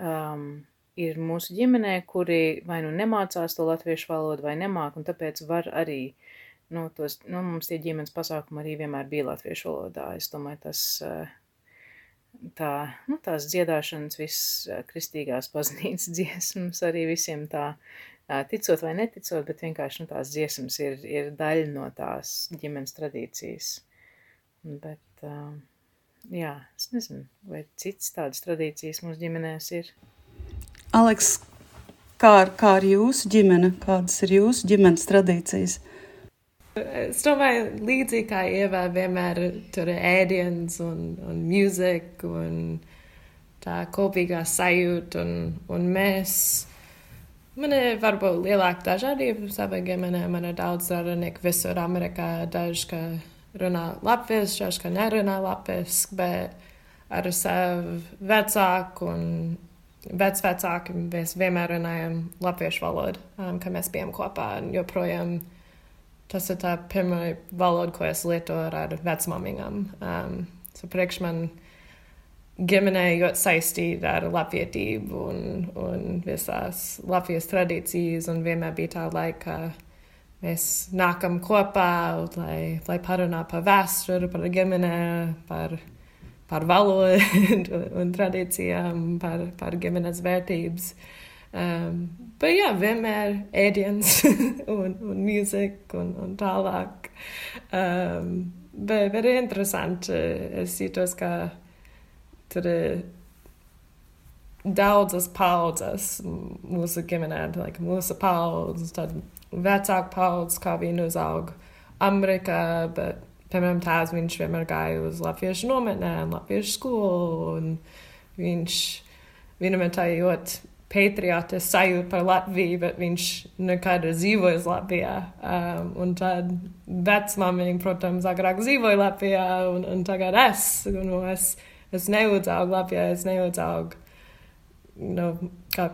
um, ir mūsu ģimenē, kuri vai nu nemācās to latviešu valodu vai nemāk, un tāpēc var arī, nu, tos, nu, mums tie ģimenes pasākumi arī vienmēr bija latviešu valodā. Es domāju, tas, uh, tā, nu, tās dziedāšanas, visas kristīgās baznīcas [laughs] dziesmas, arī visiem tā, ticot vai neticot, bet vienkārši nu, tās dziesmas ir, ir daļa no tās ģimenes tradīcijas. Bet, jā, es nezinu, vai citas tādas tradīcijas mūsu ģimenēs ir. Aleks, kā ar, kā ar jūsu ģimene? Kādas ir jūsu ģimenes tradīcijas? Es domāju, līdzīgi kā Ievā, vienmēr tur ir ēdiens un, un mūzika un tā kopīgā sajūta. Un, un mēs, man ir varbūt lielāka dažādība savā ģimenē. Man ir daudz runieki visur Amerikā, daži, ka runā latviešu, daži, ka nerunā latviešu, bet ar savu vecāku un vecvecāku mēs vienmēr runājam latviešu valodu, um, ka mēs bijām kopā un joprojām tas ir tā pirmā valoda, ko es lietoju ar vecmāmiņām. Um, so priekš man ģimenē ļoti saistīta ar latvietību un, un visās Latvijas tradīcijas, un vienmēr bija tā laika, ka mēs nākam kopā, lai, lai parunā par vēsturi, par ģimenē, par, par valodu [laughs] un, un tradīcijām, par, par ģimenes vērtības. Uh, Um, bet jā, vienmēr ēdiens un, un mūzika un, un tālāk. Um, bet, ir interesanti. Es jūtos, ka tur ir daudzas paudzes mūsu ģimenē, like mūsu paudzes, tad vecāku paudzes, kā viņi uzauga Amerikā, bet, piemēram, tās viņš vienmēr gāja uz latviešu nometnēm, latviešu skolu, un viņš vienam ir tā ļoti patriotisks sajūta par Latviju, bet viņš nekad ir dzīvojis Latvijā. Um, un tad vecmāmiņa, protams, agrāk dzīvoja Latvijā, un, un tagad es, nu, es, es neuzaugu Latvijā, es neuzaugu, nu, kā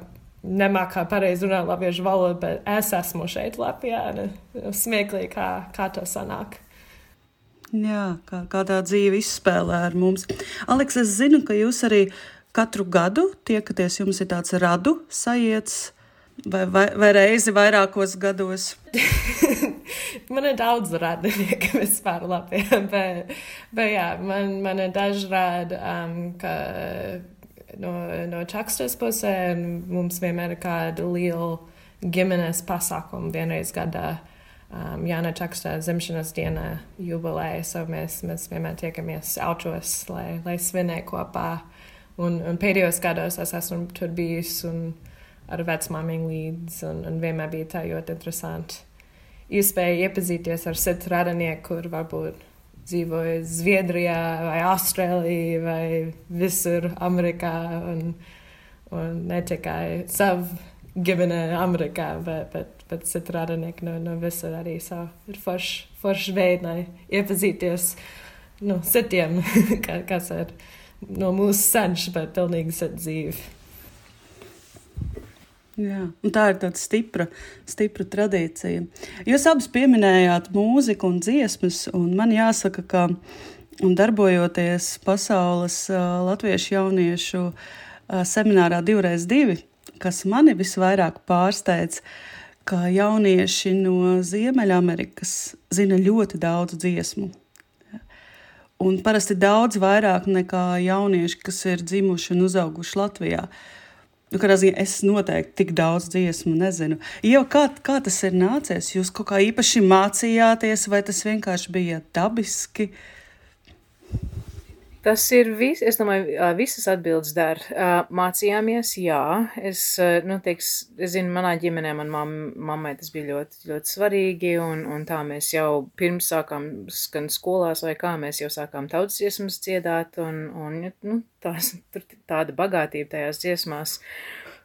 nemākā pareizi runāt latviešu valodu, bet es esmu šeit Latvijā. Ne, smieklīgi, kā, kā tas sanāk. Jā, kā, kā tā dzīve izspēlē ar mums. Aleks, es zinu, ka jūs arī uh, katru gadu tiekaties, jums ir tāds radu sajiets, vai, vai, vai reizi vairākos gados? [laughs] man ir daudz radinieku [laughs] vispār Latvijā, [laughs] bet, bet jā, man, man ir daži rādi, um, ka no, no Čakstas pusē mums vienmēr ir kāda liela ģimenes pasākuma vienreiz gadā. Um, Jāna Čakstā dzimšanas dienā jubilēja, so mēs, mēs vienmēr tiekamies aučos, lai, lai svinētu kopā. Uh, Un, un pēdējos gados es esmu tur bijis un ar vecmāmiņu līdzi, un, un vienmēr bija tā ļoti interesanti. Iespēja iepazīties ar citu radinieku, kur varbūt dzīvoja Zviedrijā vai Austrālijā vai visur Amerikā, un, un ne tikai savu ģimene Amerikā, bet, bet, bet citu radinieku no, no visur arī savu. Ir forši forš veidai iepazīties nu, citiem, [laughs] kas ir no mūsu senča, bet pilnīgi cita dzīve. Jā, tā ir tāda stipra, stipra tradīcija. Jūs abas pieminējāt mūziku un dziesmas, un man jāsaka, ka darbojoties pasaules uh, latviešu jauniešu uh, seminārā divreiz divi, kas mani visvairāk pārsteidz, ka jaunieši no Ziemeļamerikas zina ļoti daudz dziesmu. Un parasti daudz vairāk nekā jaunieši, kas ir dzimuši un uzauguši Latvijā. Nu, ziņā, es noteikti tik daudz dziesmu nezinu. Jau kā, kā tas ir nācies? Jūs kaut kā īpaši mācījāties, vai tas vienkārši bija dabiski? Tas ir viss, es domāju, visas atbildes dar. Mācījāmies, jā. Es, nu, teiks, es zinu, manā ģimenē, man mam, mammai tas bija ļoti, ļoti svarīgi, un, un tā mēs jau pirms sākām, gan skolās vai kā, mēs jau sākām tautas dziesmas dziedāt, un, un nu, tās, tur tāda bagātība tajās dziesmās.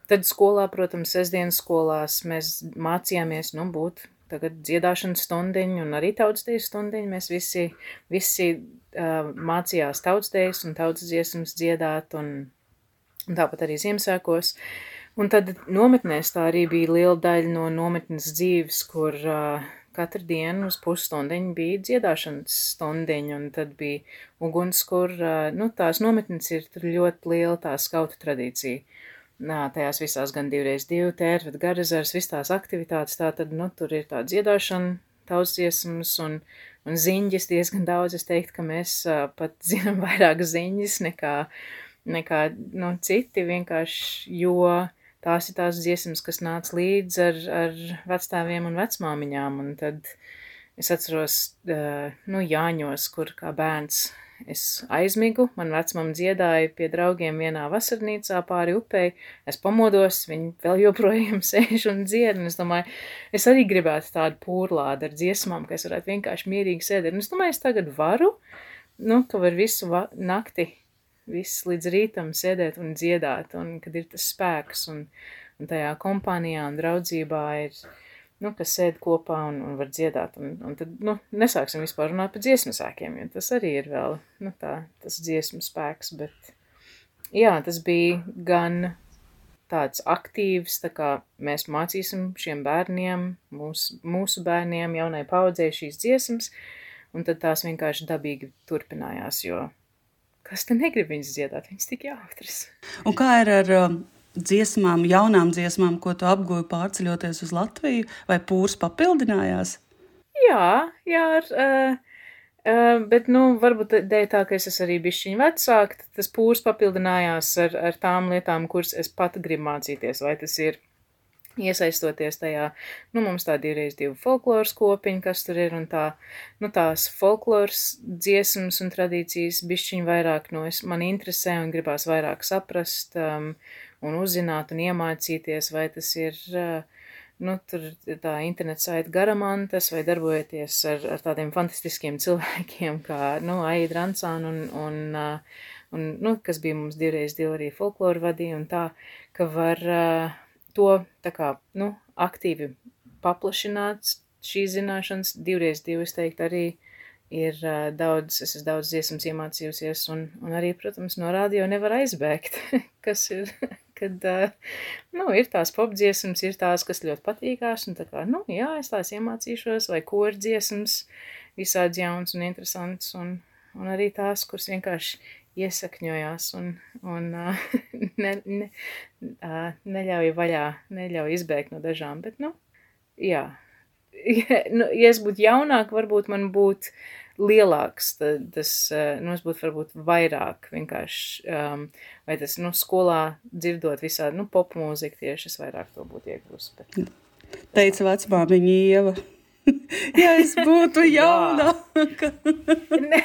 Tad skolā, protams, sestdienas skolās mēs mācījāmies, nu, būt tagad dziedāšanas stundiņu un arī tautsdejas stundiņu. Mēs visi, visi mācījās tautsdejas un tautas dziesmas dziedāt un, un tāpat arī Ziemassvētkos. Un tad nometnēs tā arī bija liela daļa no nometnes dzīves, kur uh, katru dienu uz pusstundiņu bija dziedāšanas stundiņa, un tad bija uguns, kur, nu, tās nometnes ir ļoti liela tā skauta tradīcija. Nā, tajās visās gan divreiz divi tērvet garazars, visas tās aktivitātes, tā tad, nu, tur ir tā dziedāšana, tautsdziesmas un, un ziņas diezgan daudz. Es teiktu, ka mēs uh, pat [laughs] zinām vairāk ziņas nekā, nekā, nu, citi vienkārši, jo tās ir tās dziesmas, kas nāca līdz ar, ar vecstāviem un vecmāmiņām, un tad es atceros, uh, nu, Jāņos, kur kā bērns Es aizmigu, man vecmam dziedāja pie draugiem vienā vasarnīcā pāri upei, es pamodos, viņi vēl joprojām [laughs] sēž un dzied, un es domāju, es arī gribētu tādu pūrlādu ar dziesmām, ka es varētu vienkārši mierīgi sēdēt, un es domāju, es tagad varu, nu, ka var visu nakti, viss līdz rītam sēdēt un dziedāt, un kad ir tas spēks, un, un tajā kompānijā un draudzībā ir, nu, kas sēd kopā un, un var dziedāt. Un, un tad, nu, nesāksim vispār runāt par dziesmu sēkiem, jo tas arī ir vēl, nu, tā, tas dziesmu spēks, bet, jā, tas bija gan tāds aktīvs, tā kā mēs mācīsim šiem bērniem, mūs, mūsu bērniem, jaunai paudzē šīs dziesmas, un tad tās vienkārši dabīgi turpinājās, jo kas te negrib viņas dziedāt, viņas tik jautras. Un kā ir ar um, dziesmām, jaunām dziesmām, ko tu apguvi pārceļoties uz Latviju, vai pūrs papildinājās? Jā, jā, ar, uh, uh, bet, nu, varbūt dēļ tā, ka es esmu arī bišķiņ vecāka, tas pūrs papildinājās ar, ar tām lietām, kuras es pat gribu mācīties, vai tas ir iesaistoties tajā, nu, mums tā divreiz divu folkloras kopiņa, kas tur ir, un tā, nu, tās folkloras dziesmas un tradīcijas bišķiņ vairāk, nu, es, man interesē un gribās vairāk saprast, um, un uzzināt un iemācīties, vai tas ir, nu, tur tā interneta saita garamantas, vai darbojoties ar, ar tādiem fantastiskiem cilvēkiem, kā, nu, Aida Ransāna un, un, un, nu, kas bija mums divreiz divi arī folkloru vadīja, un tā, ka var to, tā kā, nu, aktīvi paplašināt šīs zināšanas, divreiz divi, es teiktu, arī ir uh, daudz, es esmu daudz dziesmas iemācījusies, un, un arī, protams, no rādio nevar aizbēgt, [laughs] kas ir kad, uh, nu, ir tās popdziesmas, ir tās, kas ļoti patīkās, un tā kā, nu, jā, es tās iemācīšos, vai kordziesmas, visādi jauns un interesants, un, un arī tās, kuras vienkārši iesakņojās un, un uh, [laughs] ne, ne, uh, neļauj vaļā, neļauj izbēgt no dažām, bet, nu, jā. [laughs] Ja, nu, ja es būtu jaunāk, varbūt man būtu lielāks, tad tas, eh, nu, būtu varbūt vairāk vienkārši, um, vai tas, nu, skolā dzirdot visādi, nu, pop mūziku tieši es vairāk to būtu iegūst. Bet... Teica vecmāmiņa Ieva. [laughs] ja es būtu jaunāka. [laughs] Nē.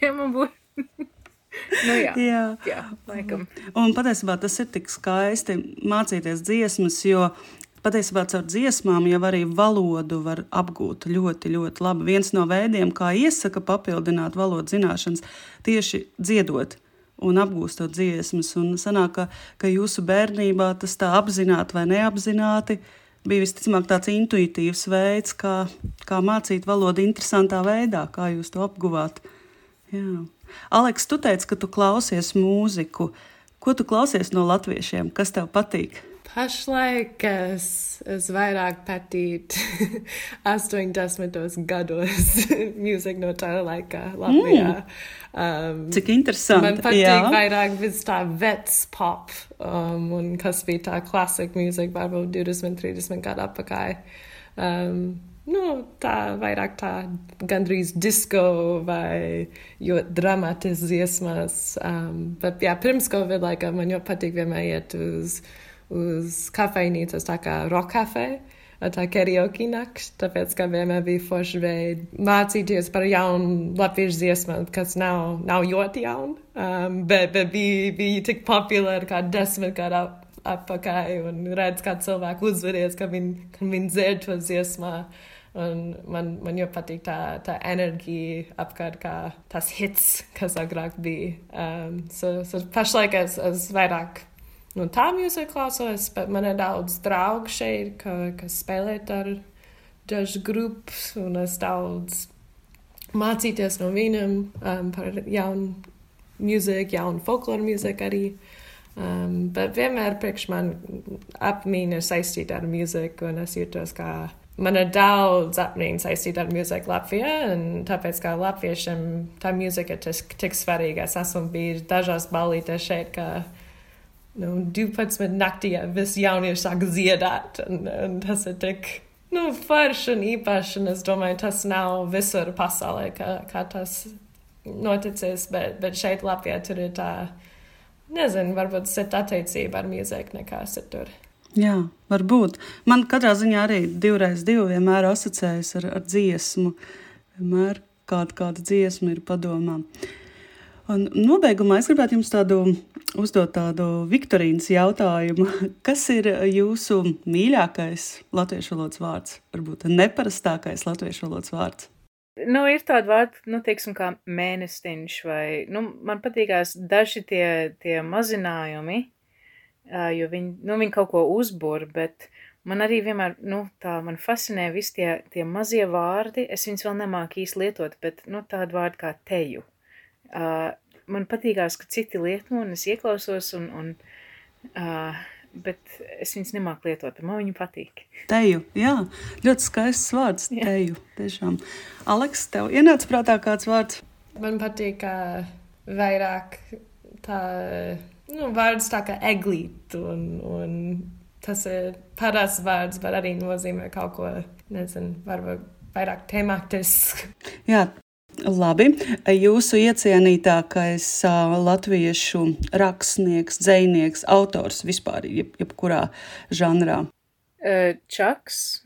ja man būtu. nu, jā, Jā. jā, laikam. Un patiesībā tas ir tik skaisti mācīties dziesmas, jo patiesībā caur dziesmām jau arī valodu var apgūt ļoti, ļoti labi. Viens no veidiem, kā iesaka papildināt valodas zināšanas, tieši dziedot un apgūstot dziesmas. Un sanāk, ka, ka jūsu bērnībā tas tā apzināti vai neapzināti bija visticamāk tāds intuitīvs veids, kā, kā mācīt valodu interesantā veidā, kā jūs to apguvāt. Jā. Aleks, tu teici, ka tu klausies mūziku. Ko tu klausies no latviešiem? Kas tev patīk? Pašlaik es, es vairāk patīk [laughs] 80. gados [laughs] mūziku no tā laika Latvijā. Um, Cik interesanti. Man patīk jā. vairāk vis tā vecs pop, um, un kas bija tā klasika mūzika, varbūt 20, 30 gadu atpakaļ. Um, nu, tā vairāk tā gandrīz disko vai ļoti dramatisks dziesmas. Um, bet jā, pirms Covid laika man ļoti patīk vienmēr iet uz, uz kafejnīcas, tā kā rock cafe. Tā karaoke nakts, tāpēc, ka vienmēr bija forši veidi mācīties par jaunu latviešu dziesmu, kas nav, nav ļoti jauna, um, bet, bet bija, bija tik populāra kā desmit gadu ap, atpakaļ, un redz, kā cilvēki uzveries, ka viņi, ka viņi dzird to dziesmā. Un man, man ļoti patīk tā, tā enerģija apkārt, kā tas hits, kas agrāk bija. Um, so, so pašlaik es, es vairāk nu, tā mūzika klausos, bet man ir daudz draugu šeit, ka, kas spēlē ar dažu grupas, un es daudz mācīties no viņiem um, par jaunu mūziku, jaunu folkloru mūziku arī. Um, bet vienmēr priekš man apmīna saistīta ar mūziku, un es jūtos kā man ir daudz apmīnu saistīta ar mūziku Latvijā, un tāpēc kā latviešiem tā mūzika ir tik svarīga. Es esmu bijis dažās balītēs šeit, ka nu, 12 naktī visi jaunieši sāk dziedāt, un, un tas ir tik nu, forši un īpaši, un es domāju, tas nav visur pasaulē, kā, kā tas noticis, bet, bet šeit Latvijā tur ir tā, nezinu, varbūt cita attiecība ar mūziku nekā citur. Jā, varbūt. Man katrā ziņā arī divreiz divi vienmēr asociējas ar, ar dziesmu. Vienmēr kāda, kāda dziesma ir padomā. Un nobeigumā es gribētu jums tādu uzdot tādu Viktorīnas jautājumu. [laughs] Kas ir jūsu mīļākais latviešu valodas vārds? Varbūt neparastākais latviešu valodas vārds. Nu, ir tādi vārdi, nu, teiksim, kā mēnestiņš vai, nu, man patīkās daži tie, tie mazinājumi, jo viņi, nu, viņi kaut ko uzbur, bet man arī vienmēr, nu, tā man fascinē visi tie, tie mazie vārdi, es viņus vēl nemāku īsti lietot, bet, nu, tādi vārdi kā teju. Uh, man patīkās, ka citi lieto, un es ieklausos, un, un uh, bet es viņus nemāku lietot, bet man viņi patīk. [laughs] Teju, jā, ļoti skaists vārds, jā. teju, tiešām. Aleks, tev ienāca prātā kāds vārds? Man patīk, ka vairāk tā, nu, vārds tā kā eglīt, un, un tas ir parasts vārds, bet arī nozīmē kaut ko, nezinu, varbūt vairāk tematisks. Jā, Labi, jūsu iecienītākais uh, latviešu rakstnieks, dzinieks, autors vispār, jeb, jebkurā žanrā? Čaks.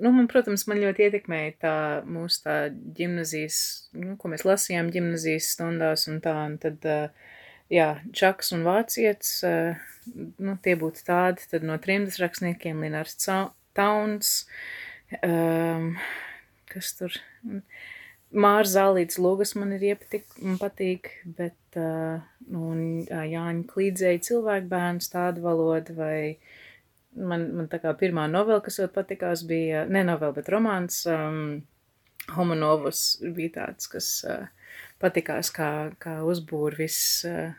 Nu, man, protams, man ļoti ietekmēja tā mūsu tā ģimnazijas, nu, ko mēs lasījām ģimnazijas stundās un tā, un tad, jā, Čaks un Vācietis, nu, tie būtu tādi, tad no trimdas rakstniekiem Linārs Tauns, um, kas tur, Mārs Zālīts Lūgas man ir iepatik, man patīk, bet, uh, un uh, Jāņa Klīdzēja cilvēku bērns tāda valoda, vai man, man tā kā pirmā novela, kas vēl patikās, bija, ne novela, bet romāns, um, Homonovus bija tāds, kas uh, patikās, kā, kā uzbūr viss, uh,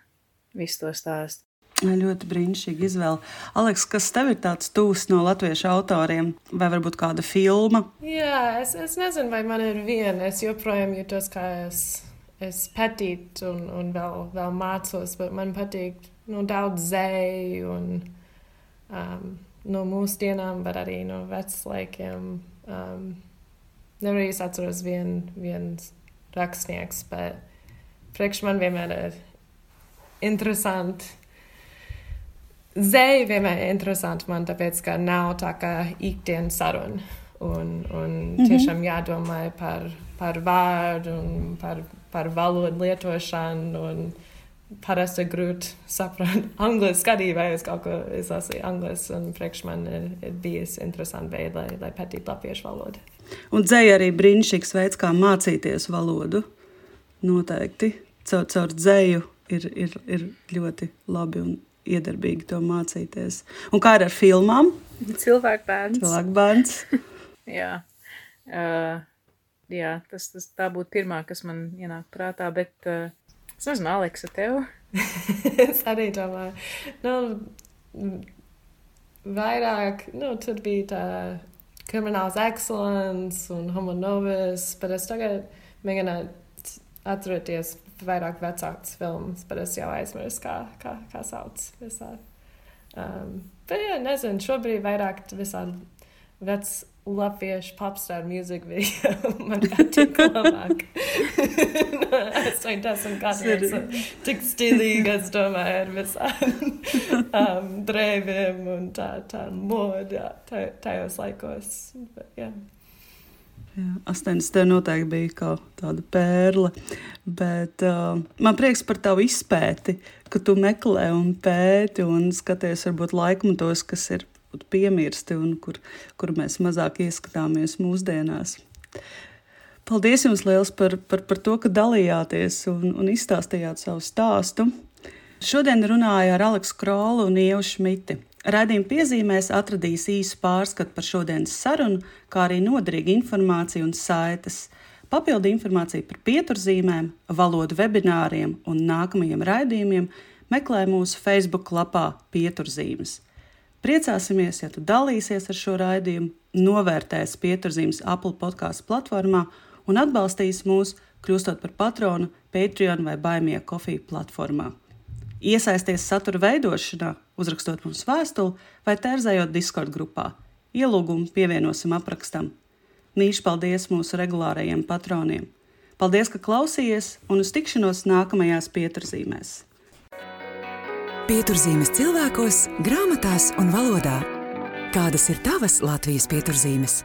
viss to stāstu. Ļoti brīnišķīgi izvēle. Aleks, kas tev ir tāds tūs no latviešu autoriem, vai varbūt kāda filma? Jā, es, es nezinu, vai man ir viena. Es joprojām jūtos, kā es, es pētītu un, un vēl, vēl mācos, bet man patīk nu, daudz zēju un um, no mūsdienām, bet arī no veclaikiem. Um, nevar īsti atceros vien, viens rakstnieks, bet priekš man vienmēr ir interesanti Zēja vienmēr ir interesanti man, tāpēc, ka nav tā kā ikdienas saruna. Un, un tiešām jādomā par, par vārdu un par par valodu lietošanu. Un, parasti grūti saprast [laughs] angļu skatībai, es kaut ko izlasīju angļuiski, un priekš man ir, ir bijis interesanti veidi, lai, lai pētītu latviešu valodu. Un dzēja arī brīnišķīgs veids, kā mācīties valodu. Noteikti caur, caur dzēju ir, ir, ir ļoti labi un iedarbīgi to mācīties. Un kā ar filmām? Cilvēku bērns. Cilvēku bērns. [laughs] jā. Uh, jā, tas, tas tā būtu pirmā, kas man ienāk prātā, bet uh, Es nezinu, Aleksa, tev. [laughs] es arī domāju, nu, vairāk, nu, tur bija tā krimināls excellence un homonovas, bet es tagad mēģināju atcerēties vairāk vecāks filmas, bet es jau aizmirsu, kā, kā, kā sauc visādi. Um, bet, jā, nezinu, šobrīd vairāk visādi vec latviešu popstar mūziku video. [laughs] Man patīk labāk. [laughs] es to esmu kādreiz tik stilīgi, es domāju, ar visām [laughs] um, drēbēm un tā, tā moda tajos laikos. Bet, jā. Jā, 80. noteikti bija kaut tāda pērle, bet uh, man prieks par tavu izpēti, ka tu meklē un pēti un skaties varbūt laikmatos, kas ir piemirsti un kur, kur mēs mazāk ieskatāmies mūsdienās. Paldies jums liels par, par, par to, ka dalījāties un, un izstāstījāt savu stāstu. Šodien runāju ar Aleksu Krolu un Ievu Šmiti. Radījuma piezīmēs atradīs īsu pārskatu par šodienas sarunu, kā arī noderīgu informāciju un saites. Papildu informāciju par pieturzīmēm, valodu webināriem un nākamajiem raidījumiem meklē mūsu Facebook lapā Pieturzīmes. Priecāsimies, ja tu dalīsies ar šo raidījumu, novērtēsi pieturzīmes Apple podkāstu platformā un atbalstīs mūs, kļūstot par patronu Patreon vai Baimie kofiju platformā. Iesaisties satura veidošanā, uzrakstot mums vēstuli vai tērzējot Discord grupā. Ielūgumu pievienosim aprakstam. Mīļš paldies mūsu regulārajiem patroniem! Paldies, ka klausījāties, un uz tikšanos nākamajās pieturzīmēs! Pieturzīmes cilvēkos, grāmatās un valodā. Kādas ir tavas Latvijas pieturzīmes?